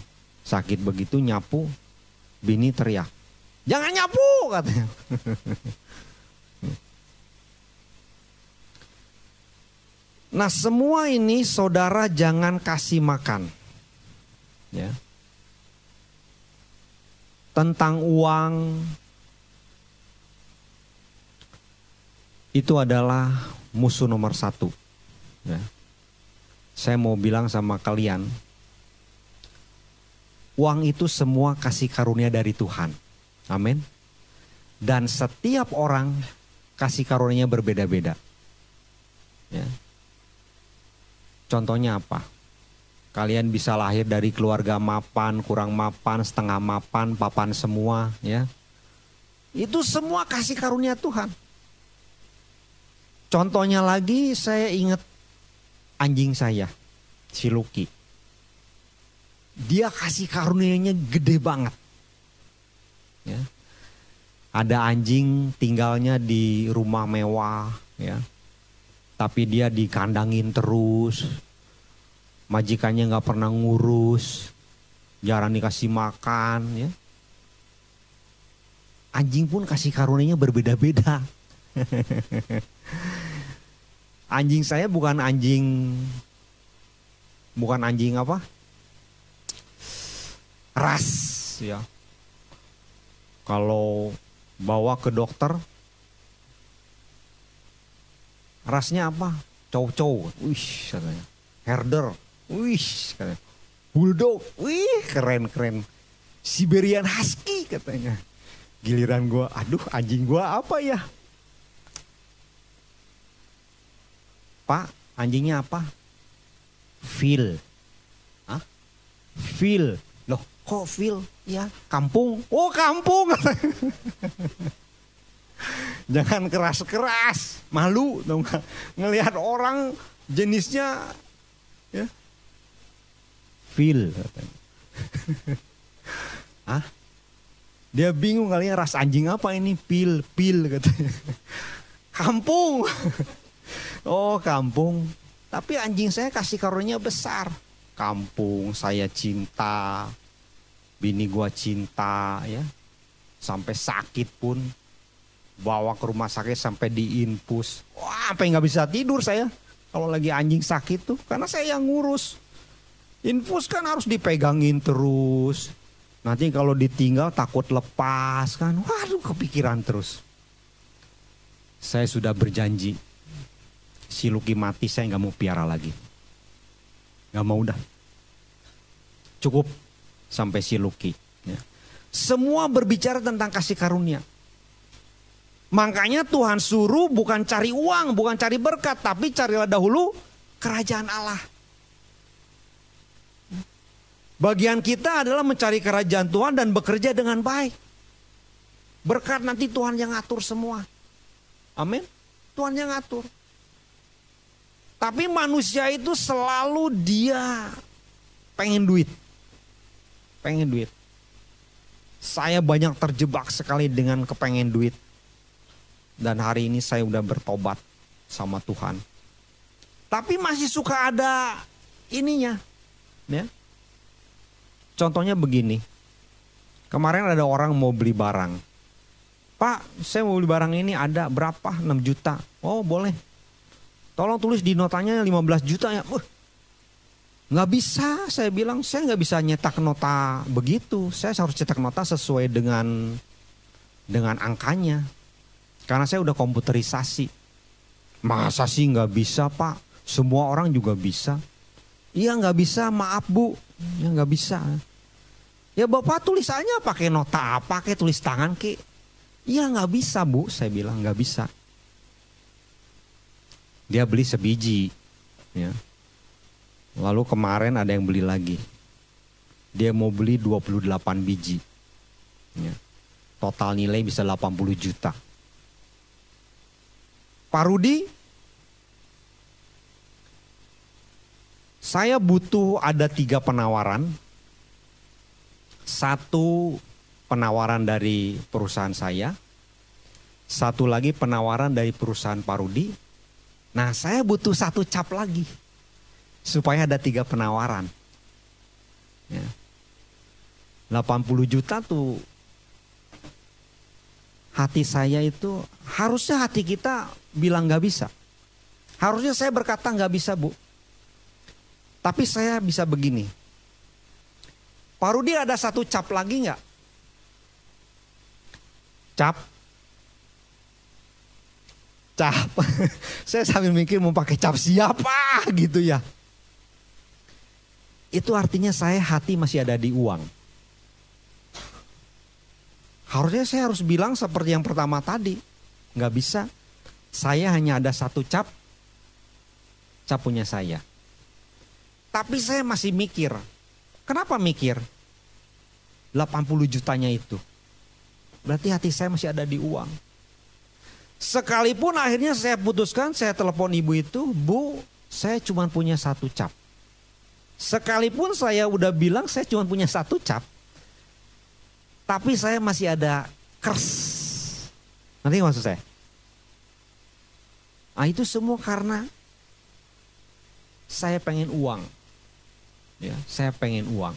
sakit begitu nyapu bini teriak jangan nyapu! katanya nah semua ini saudara jangan kasih makan ya tentang uang itu adalah musuh nomor satu ya saya mau bilang sama kalian, uang itu semua kasih karunia dari Tuhan. Amin. Dan setiap orang kasih karunia berbeda-beda. Ya. Contohnya apa? Kalian bisa lahir dari keluarga mapan, kurang mapan, setengah mapan, papan semua, ya. Itu semua kasih karunia Tuhan. Contohnya lagi saya ingat anjing saya, si Lucky. Dia kasih karunia-nya gede banget. Ya. Ada anjing tinggalnya di rumah mewah, ya. Tapi dia dikandangin terus. Majikannya nggak pernah ngurus, jarang dikasih makan, ya. Anjing pun kasih karunia berbeda-beda. anjing saya bukan anjing bukan anjing apa? Ras ya. Kalau bawa ke dokter rasnya apa? Cow-cow wih katanya. Herder wih katanya bulldog wih keren keren Siberian Husky katanya giliran gua aduh anjing gua apa ya Pak, anjingnya apa? Phil. Hah? Phil. Loh, kok Phil? Ya, kampung. Oh, kampung. Jangan keras-keras, malu dong ngelihat orang jenisnya ya. Feel katanya. Hah? Dia bingung kali ya ras anjing apa ini? Pil, pil katanya. Kampung. oh, kampung. Tapi anjing saya kasih karunia besar. Kampung, saya cinta, bini gua cinta ya sampai sakit pun bawa ke rumah sakit sampai diinpus wah sampai nggak bisa tidur saya kalau lagi anjing sakit tuh karena saya yang ngurus infus kan harus dipegangin terus nanti kalau ditinggal takut lepas kan waduh kepikiran terus saya sudah berjanji si Luki mati saya nggak mau piara lagi nggak mau dah cukup sampai si Luki. Ya. Semua berbicara tentang kasih karunia. Makanya Tuhan suruh bukan cari uang, bukan cari berkat, tapi carilah dahulu kerajaan Allah. Bagian kita adalah mencari kerajaan Tuhan dan bekerja dengan baik. Berkat nanti Tuhan yang ngatur semua. Amin. Tuhan yang ngatur. Tapi manusia itu selalu dia pengen duit pengen duit. Saya banyak terjebak sekali dengan kepengen duit. Dan hari ini saya udah bertobat sama Tuhan. Tapi masih suka ada ininya. Ya. Contohnya begini. Kemarin ada orang mau beli barang. Pak, saya mau beli barang ini ada berapa? 6 juta. Oh boleh. Tolong tulis di notanya 15 juta ya. Uh, Nggak bisa, saya bilang saya nggak bisa nyetak nota begitu. Saya harus cetak nota sesuai dengan dengan angkanya. Karena saya udah komputerisasi. Masa sih nggak bisa pak? Semua orang juga bisa. Iya nggak bisa, maaf bu. Ya nggak bisa. Ya bapak tulisannya pakai nota apa? Pakai tulis tangan ke? Iya nggak bisa bu, saya bilang nggak bisa. Dia beli sebiji, ya Lalu kemarin ada yang beli lagi. Dia mau beli 28 biji. Ya. Total nilai bisa 80 juta. Pak Rudi, saya butuh ada tiga penawaran. Satu penawaran dari perusahaan saya. Satu lagi penawaran dari perusahaan Pak Rudi. Nah saya butuh satu cap lagi supaya ada tiga penawaran. Ya. 80 juta tuh hati saya itu harusnya hati kita bilang nggak bisa. Harusnya saya berkata nggak bisa bu. Tapi saya bisa begini. Pak Rudi ada satu cap lagi nggak? Cap. Cap. saya sambil mikir mau pakai cap siapa gitu ya itu artinya saya hati masih ada di uang. Harusnya saya harus bilang seperti yang pertama tadi. Nggak bisa. Saya hanya ada satu cap. Cap punya saya. Tapi saya masih mikir. Kenapa mikir? 80 jutanya itu. Berarti hati saya masih ada di uang. Sekalipun akhirnya saya putuskan, saya telepon ibu itu, Bu, saya cuma punya satu cap. Sekalipun saya udah bilang saya cuma punya satu cap. Tapi saya masih ada kers. Nanti maksud saya? Nah itu semua karena saya pengen uang. Ya, saya pengen uang.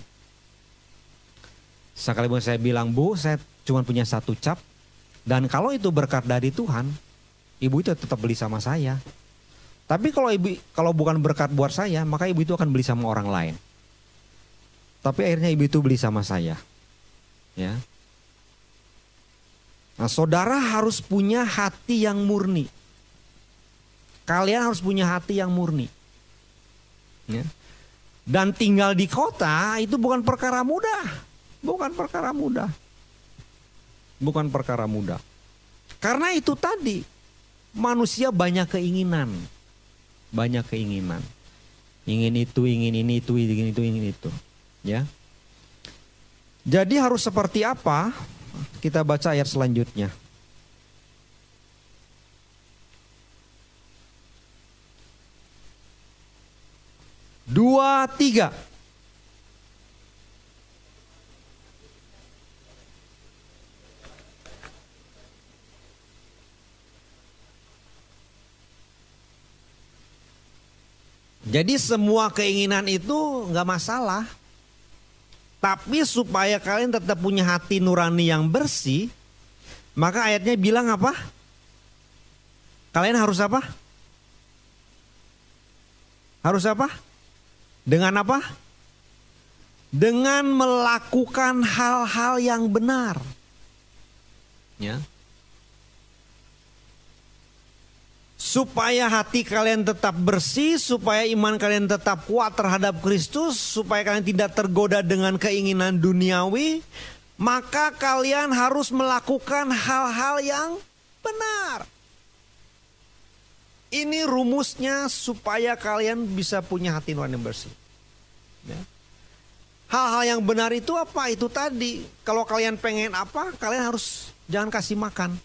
Sekalipun saya bilang, Bu, saya cuma punya satu cap. Dan kalau itu berkat dari Tuhan, ibu itu tetap beli sama saya. Tapi kalau ibu kalau bukan berkat buat saya, maka ibu itu akan beli sama orang lain. Tapi akhirnya ibu itu beli sama saya. Ya. Nah, saudara harus punya hati yang murni. Kalian harus punya hati yang murni. Ya. Dan tinggal di kota itu bukan perkara mudah. Bukan perkara mudah. Bukan perkara mudah. Karena itu tadi manusia banyak keinginan banyak keinginan. Ingin itu, ingin ini, itu, ingin itu, ingin itu. Ya. Jadi harus seperti apa? Kita baca ayat selanjutnya. Dua, tiga. Jadi semua keinginan itu nggak masalah. Tapi supaya kalian tetap punya hati nurani yang bersih, maka ayatnya bilang apa? Kalian harus apa? Harus apa? Dengan apa? Dengan melakukan hal-hal yang benar. Ya. supaya hati kalian tetap bersih, supaya iman kalian tetap kuat terhadap Kristus, supaya kalian tidak tergoda dengan keinginan duniawi, maka kalian harus melakukan hal-hal yang benar. Ini rumusnya supaya kalian bisa punya hati nurani yang bersih. Ya. Hal-hal yang benar itu apa? Itu tadi. Kalau kalian pengen apa, kalian harus jangan kasih makan.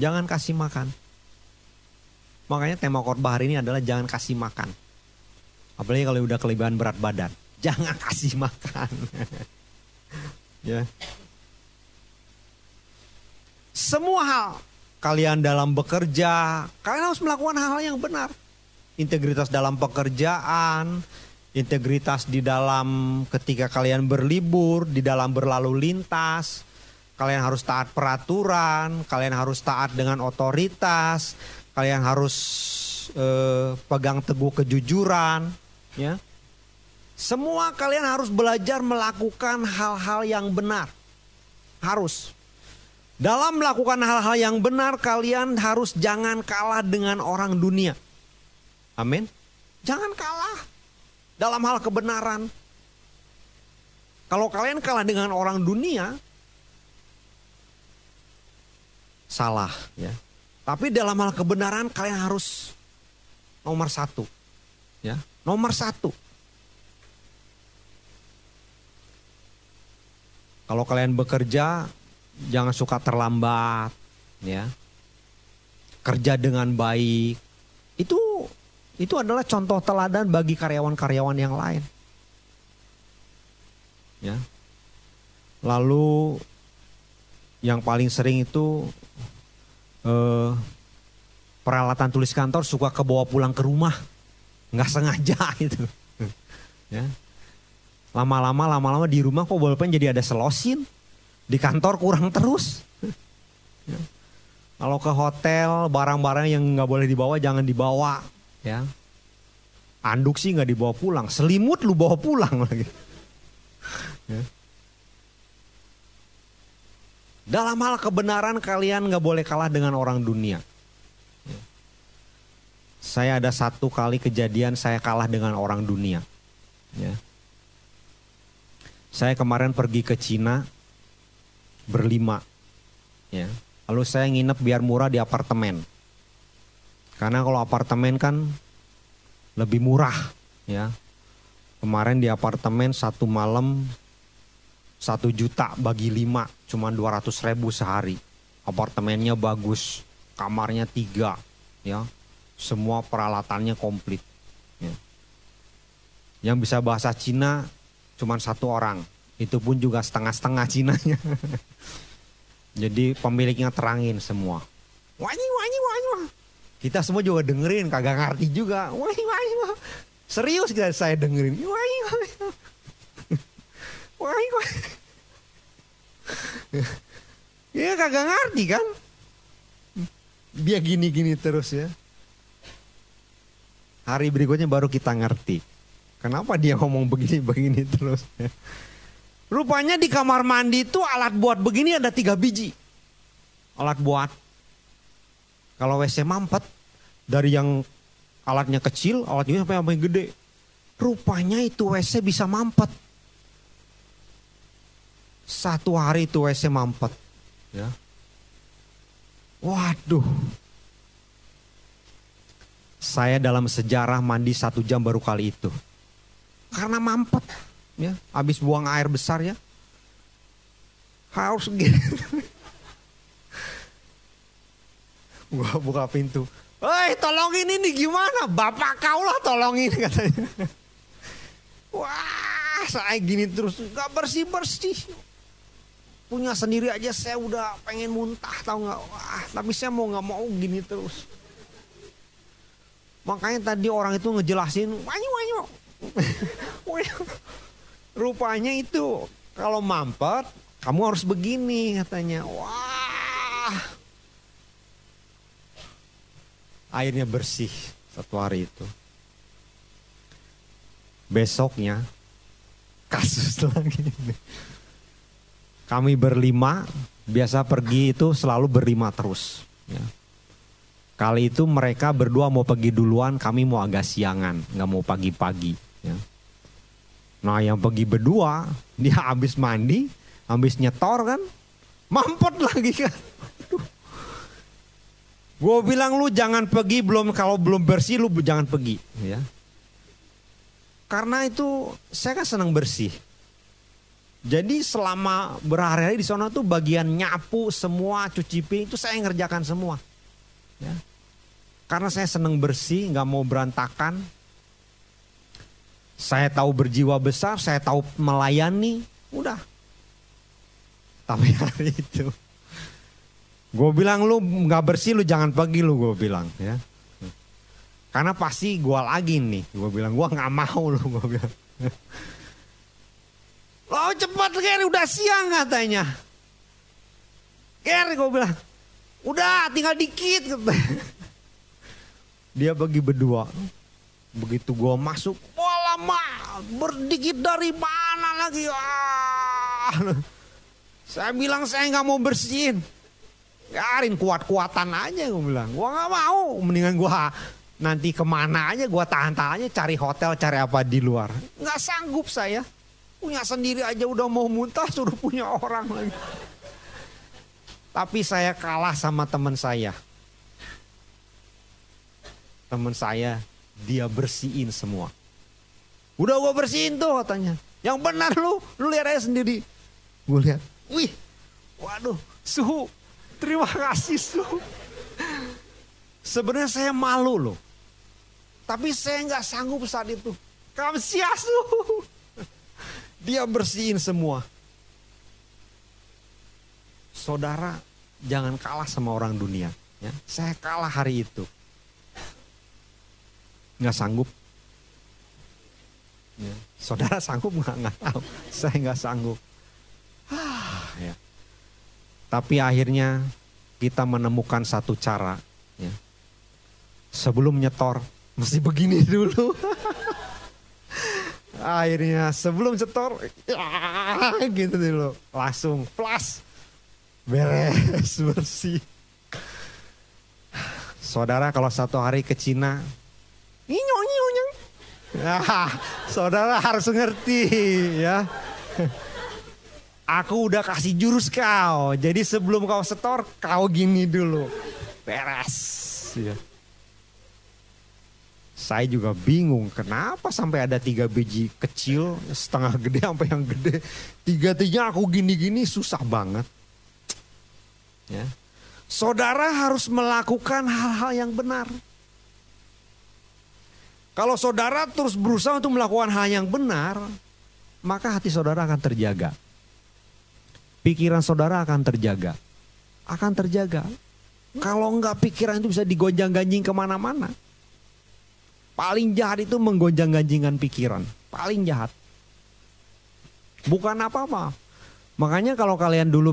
Jangan kasih makan. Makanya tema khotbah hari ini adalah jangan kasih makan. Apalagi kalau udah kelebihan berat badan. Jangan kasih makan. ya. Semua hal kalian dalam bekerja, kalian harus melakukan hal-hal yang benar. Integritas dalam pekerjaan, integritas di dalam ketika kalian berlibur, di dalam berlalu lintas, kalian harus taat peraturan, kalian harus taat dengan otoritas, kalian harus eh, pegang teguh kejujuran, ya. Semua kalian harus belajar melakukan hal-hal yang benar. Harus. Dalam melakukan hal-hal yang benar kalian harus jangan kalah dengan orang dunia. Amin. Jangan kalah dalam hal kebenaran. Kalau kalian kalah dengan orang dunia, salah ya. Tapi dalam hal kebenaran kalian harus nomor satu. Ya, nomor satu. Kalau kalian bekerja, jangan suka terlambat, ya. Kerja dengan baik. Itu itu adalah contoh teladan bagi karyawan-karyawan yang lain. Ya. Lalu yang paling sering itu uh, peralatan tulis kantor suka kebawa pulang ke rumah nggak sengaja gitu ya lama-lama lama-lama di rumah kok bolpen jadi ada selosin di kantor kurang terus ya. kalau ke hotel barang-barang yang nggak boleh dibawa jangan dibawa ya anduk sih nggak dibawa pulang selimut lu bawa pulang lagi ya. Dalam hal kebenaran kalian nggak boleh kalah dengan orang dunia. Saya ada satu kali kejadian saya kalah dengan orang dunia. Ya. Saya kemarin pergi ke Cina berlima. Ya. Lalu saya nginep biar murah di apartemen. Karena kalau apartemen kan lebih murah. Ya. Kemarin di apartemen satu malam satu juta bagi lima cuma 200 ribu sehari apartemennya bagus kamarnya tiga ya semua peralatannya komplit ya. yang bisa bahasa Cina cuma satu orang itu pun juga setengah-setengah Cinanya jadi pemiliknya terangin semua wanyi wanyi wanyi kita semua juga dengerin kagak ngerti juga wanyi wanyi serius kita saya dengerin wanyi wanyi Wah, kok. ya kagak ngerti kan. Dia gini-gini terus ya. Hari berikutnya baru kita ngerti. Kenapa dia ngomong begini-begini terus. Ya. Rupanya di kamar mandi itu alat buat begini ada tiga biji. Alat buat. Kalau WC mampet dari yang alatnya kecil, alatnya sampai yang gede. Rupanya itu WC bisa mampet satu hari itu WC mampet. Ya. Waduh. Saya dalam sejarah mandi satu jam baru kali itu. Karena mampet. Ya, habis buang air besar ya. Harus gitu. gua buka pintu. Hei tolongin ini gimana? Bapak kau lah tolongin katanya. Wah saya gini terus gak bersih-bersih. Punya sendiri aja saya udah pengen muntah tau gak. Wah tapi saya mau gak mau gini terus. Makanya tadi orang itu ngejelasin. Wanyu wanyu. Rupanya itu kalau mampet kamu harus begini katanya. Wah airnya bersih satu hari itu. Besoknya kasus lagi. Kami berlima, biasa pergi itu selalu berlima terus. Ya. Kali itu mereka berdua mau pergi duluan, kami mau agak siangan, nggak mau pagi-pagi. Ya. Nah yang pergi berdua, dia habis mandi, habis nyetor kan, mampet lagi kan. Gue bilang lu jangan pergi belum kalau belum bersih lu jangan pergi, ya. Karena itu saya kan senang bersih. Jadi selama berhari-hari di sana tuh bagian nyapu semua, cuci piring itu saya ngerjakan semua. Ya. Karena saya senang bersih, nggak mau berantakan. Saya tahu berjiwa besar, saya tahu melayani, udah. Tapi hari itu Gue bilang lu nggak bersih lu jangan pergi lu gue bilang ya. Karena pasti gue lagi nih. Gue bilang gue nggak mau lu gue bilang. Lo cepat Ger udah siang katanya. Ger gue bilang. Udah tinggal dikit Dia bagi berdua. Begitu gue masuk. Wah lama. Berdikit dari mana lagi. Ah. Saya bilang saya nggak mau bersihin. Garin kuat-kuatan aja gue bilang. Gue gak mau. Mendingan gue nanti ke mana aja gue tahan-tahan aja cari hotel cari apa di luar. Gak sanggup saya. Punya sendiri aja udah mau muntah suruh punya orang lagi. Tapi saya kalah sama teman saya. Teman saya dia bersihin semua. Udah gue bersihin tuh katanya. Yang benar lu, lu lihat aja sendiri. Gue lihat, wih, waduh, suhu Terima kasih Su. Sebenarnya saya malu loh. Tapi saya nggak sanggup saat itu. Kamu siasu. Dia bersihin semua. Saudara jangan kalah sama orang dunia. Ya. Saya kalah hari itu. Nggak sanggup. Ya. Saudara sanggup nggak? Nggak tahu. Saya nggak sanggup. Ah, ya. Tapi akhirnya kita menemukan satu cara. Ya. Sebelum nyetor, mesti begini dulu. akhirnya sebelum nyetor, ya, gitu dulu. Langsung plus. Beres, bersih. Saudara kalau satu hari ke Cina, nyinyo Ya, saudara harus ngerti ya. Aku udah kasih jurus kau. Jadi sebelum kau setor, kau gini dulu. Beres. Ya. Saya juga bingung kenapa sampai ada tiga biji kecil, setengah gede sampai yang gede. Tiga-tiga aku gini-gini susah banget. Ya. Saudara harus melakukan hal-hal yang benar. Kalau saudara terus berusaha untuk melakukan hal yang benar, maka hati saudara akan terjaga pikiran saudara akan terjaga. Akan terjaga. Kalau enggak pikiran itu bisa digonjang-ganjing ke mana-mana. Paling jahat itu menggonjang-ganjingkan pikiran. Paling jahat. Bukan apa-apa. Makanya kalau kalian dulu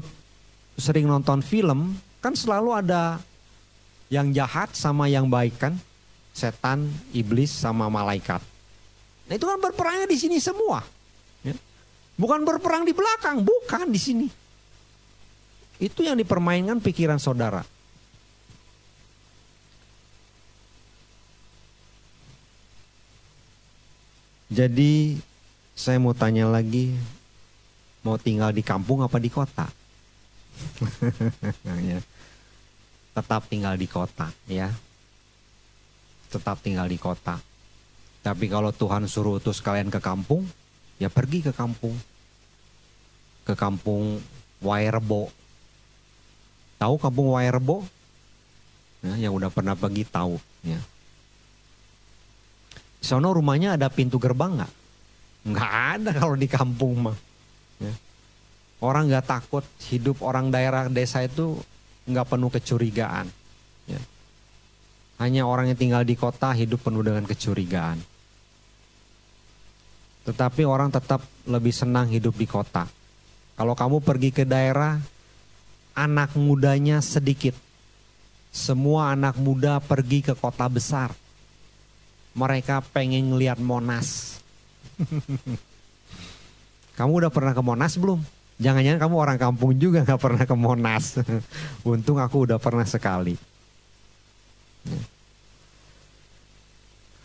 sering nonton film, kan selalu ada yang jahat sama yang baik kan. Setan, iblis sama malaikat. Nah itu kan berperangnya di sini semua. Bukan berperang di belakang, bukan di sini. Itu yang dipermainkan pikiran saudara. Jadi saya mau tanya lagi, mau tinggal di kampung apa di kota? ya. Tetap tinggal di kota ya. Tetap tinggal di kota. Tapi kalau Tuhan suruh utus kalian ke kampung, ya pergi ke kampung. Ke kampung Wairebo. Tahu kampung Wairebo? Ya, yang udah pernah pergi tahu. Ya. Sono rumahnya ada pintu gerbang nggak? Nggak ada kalau di kampung mah. Ya. Orang nggak takut hidup orang daerah desa itu nggak penuh kecurigaan. Ya. Hanya orang yang tinggal di kota hidup penuh dengan kecurigaan. Tetapi orang tetap lebih senang hidup di kota. Kalau kamu pergi ke daerah, anak mudanya sedikit. Semua anak muda pergi ke kota besar mereka pengen ngeliat Monas. kamu udah pernah ke Monas belum? Jangan-jangan kamu orang kampung juga gak pernah ke Monas. Untung aku udah pernah sekali.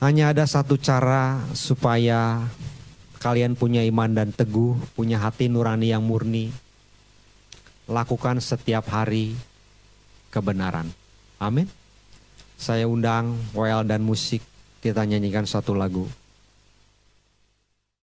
Hanya ada satu cara supaya kalian punya iman dan teguh, punya hati nurani yang murni. Lakukan setiap hari kebenaran. Amin. Saya undang Well dan musik kita nyanyikan satu lagu.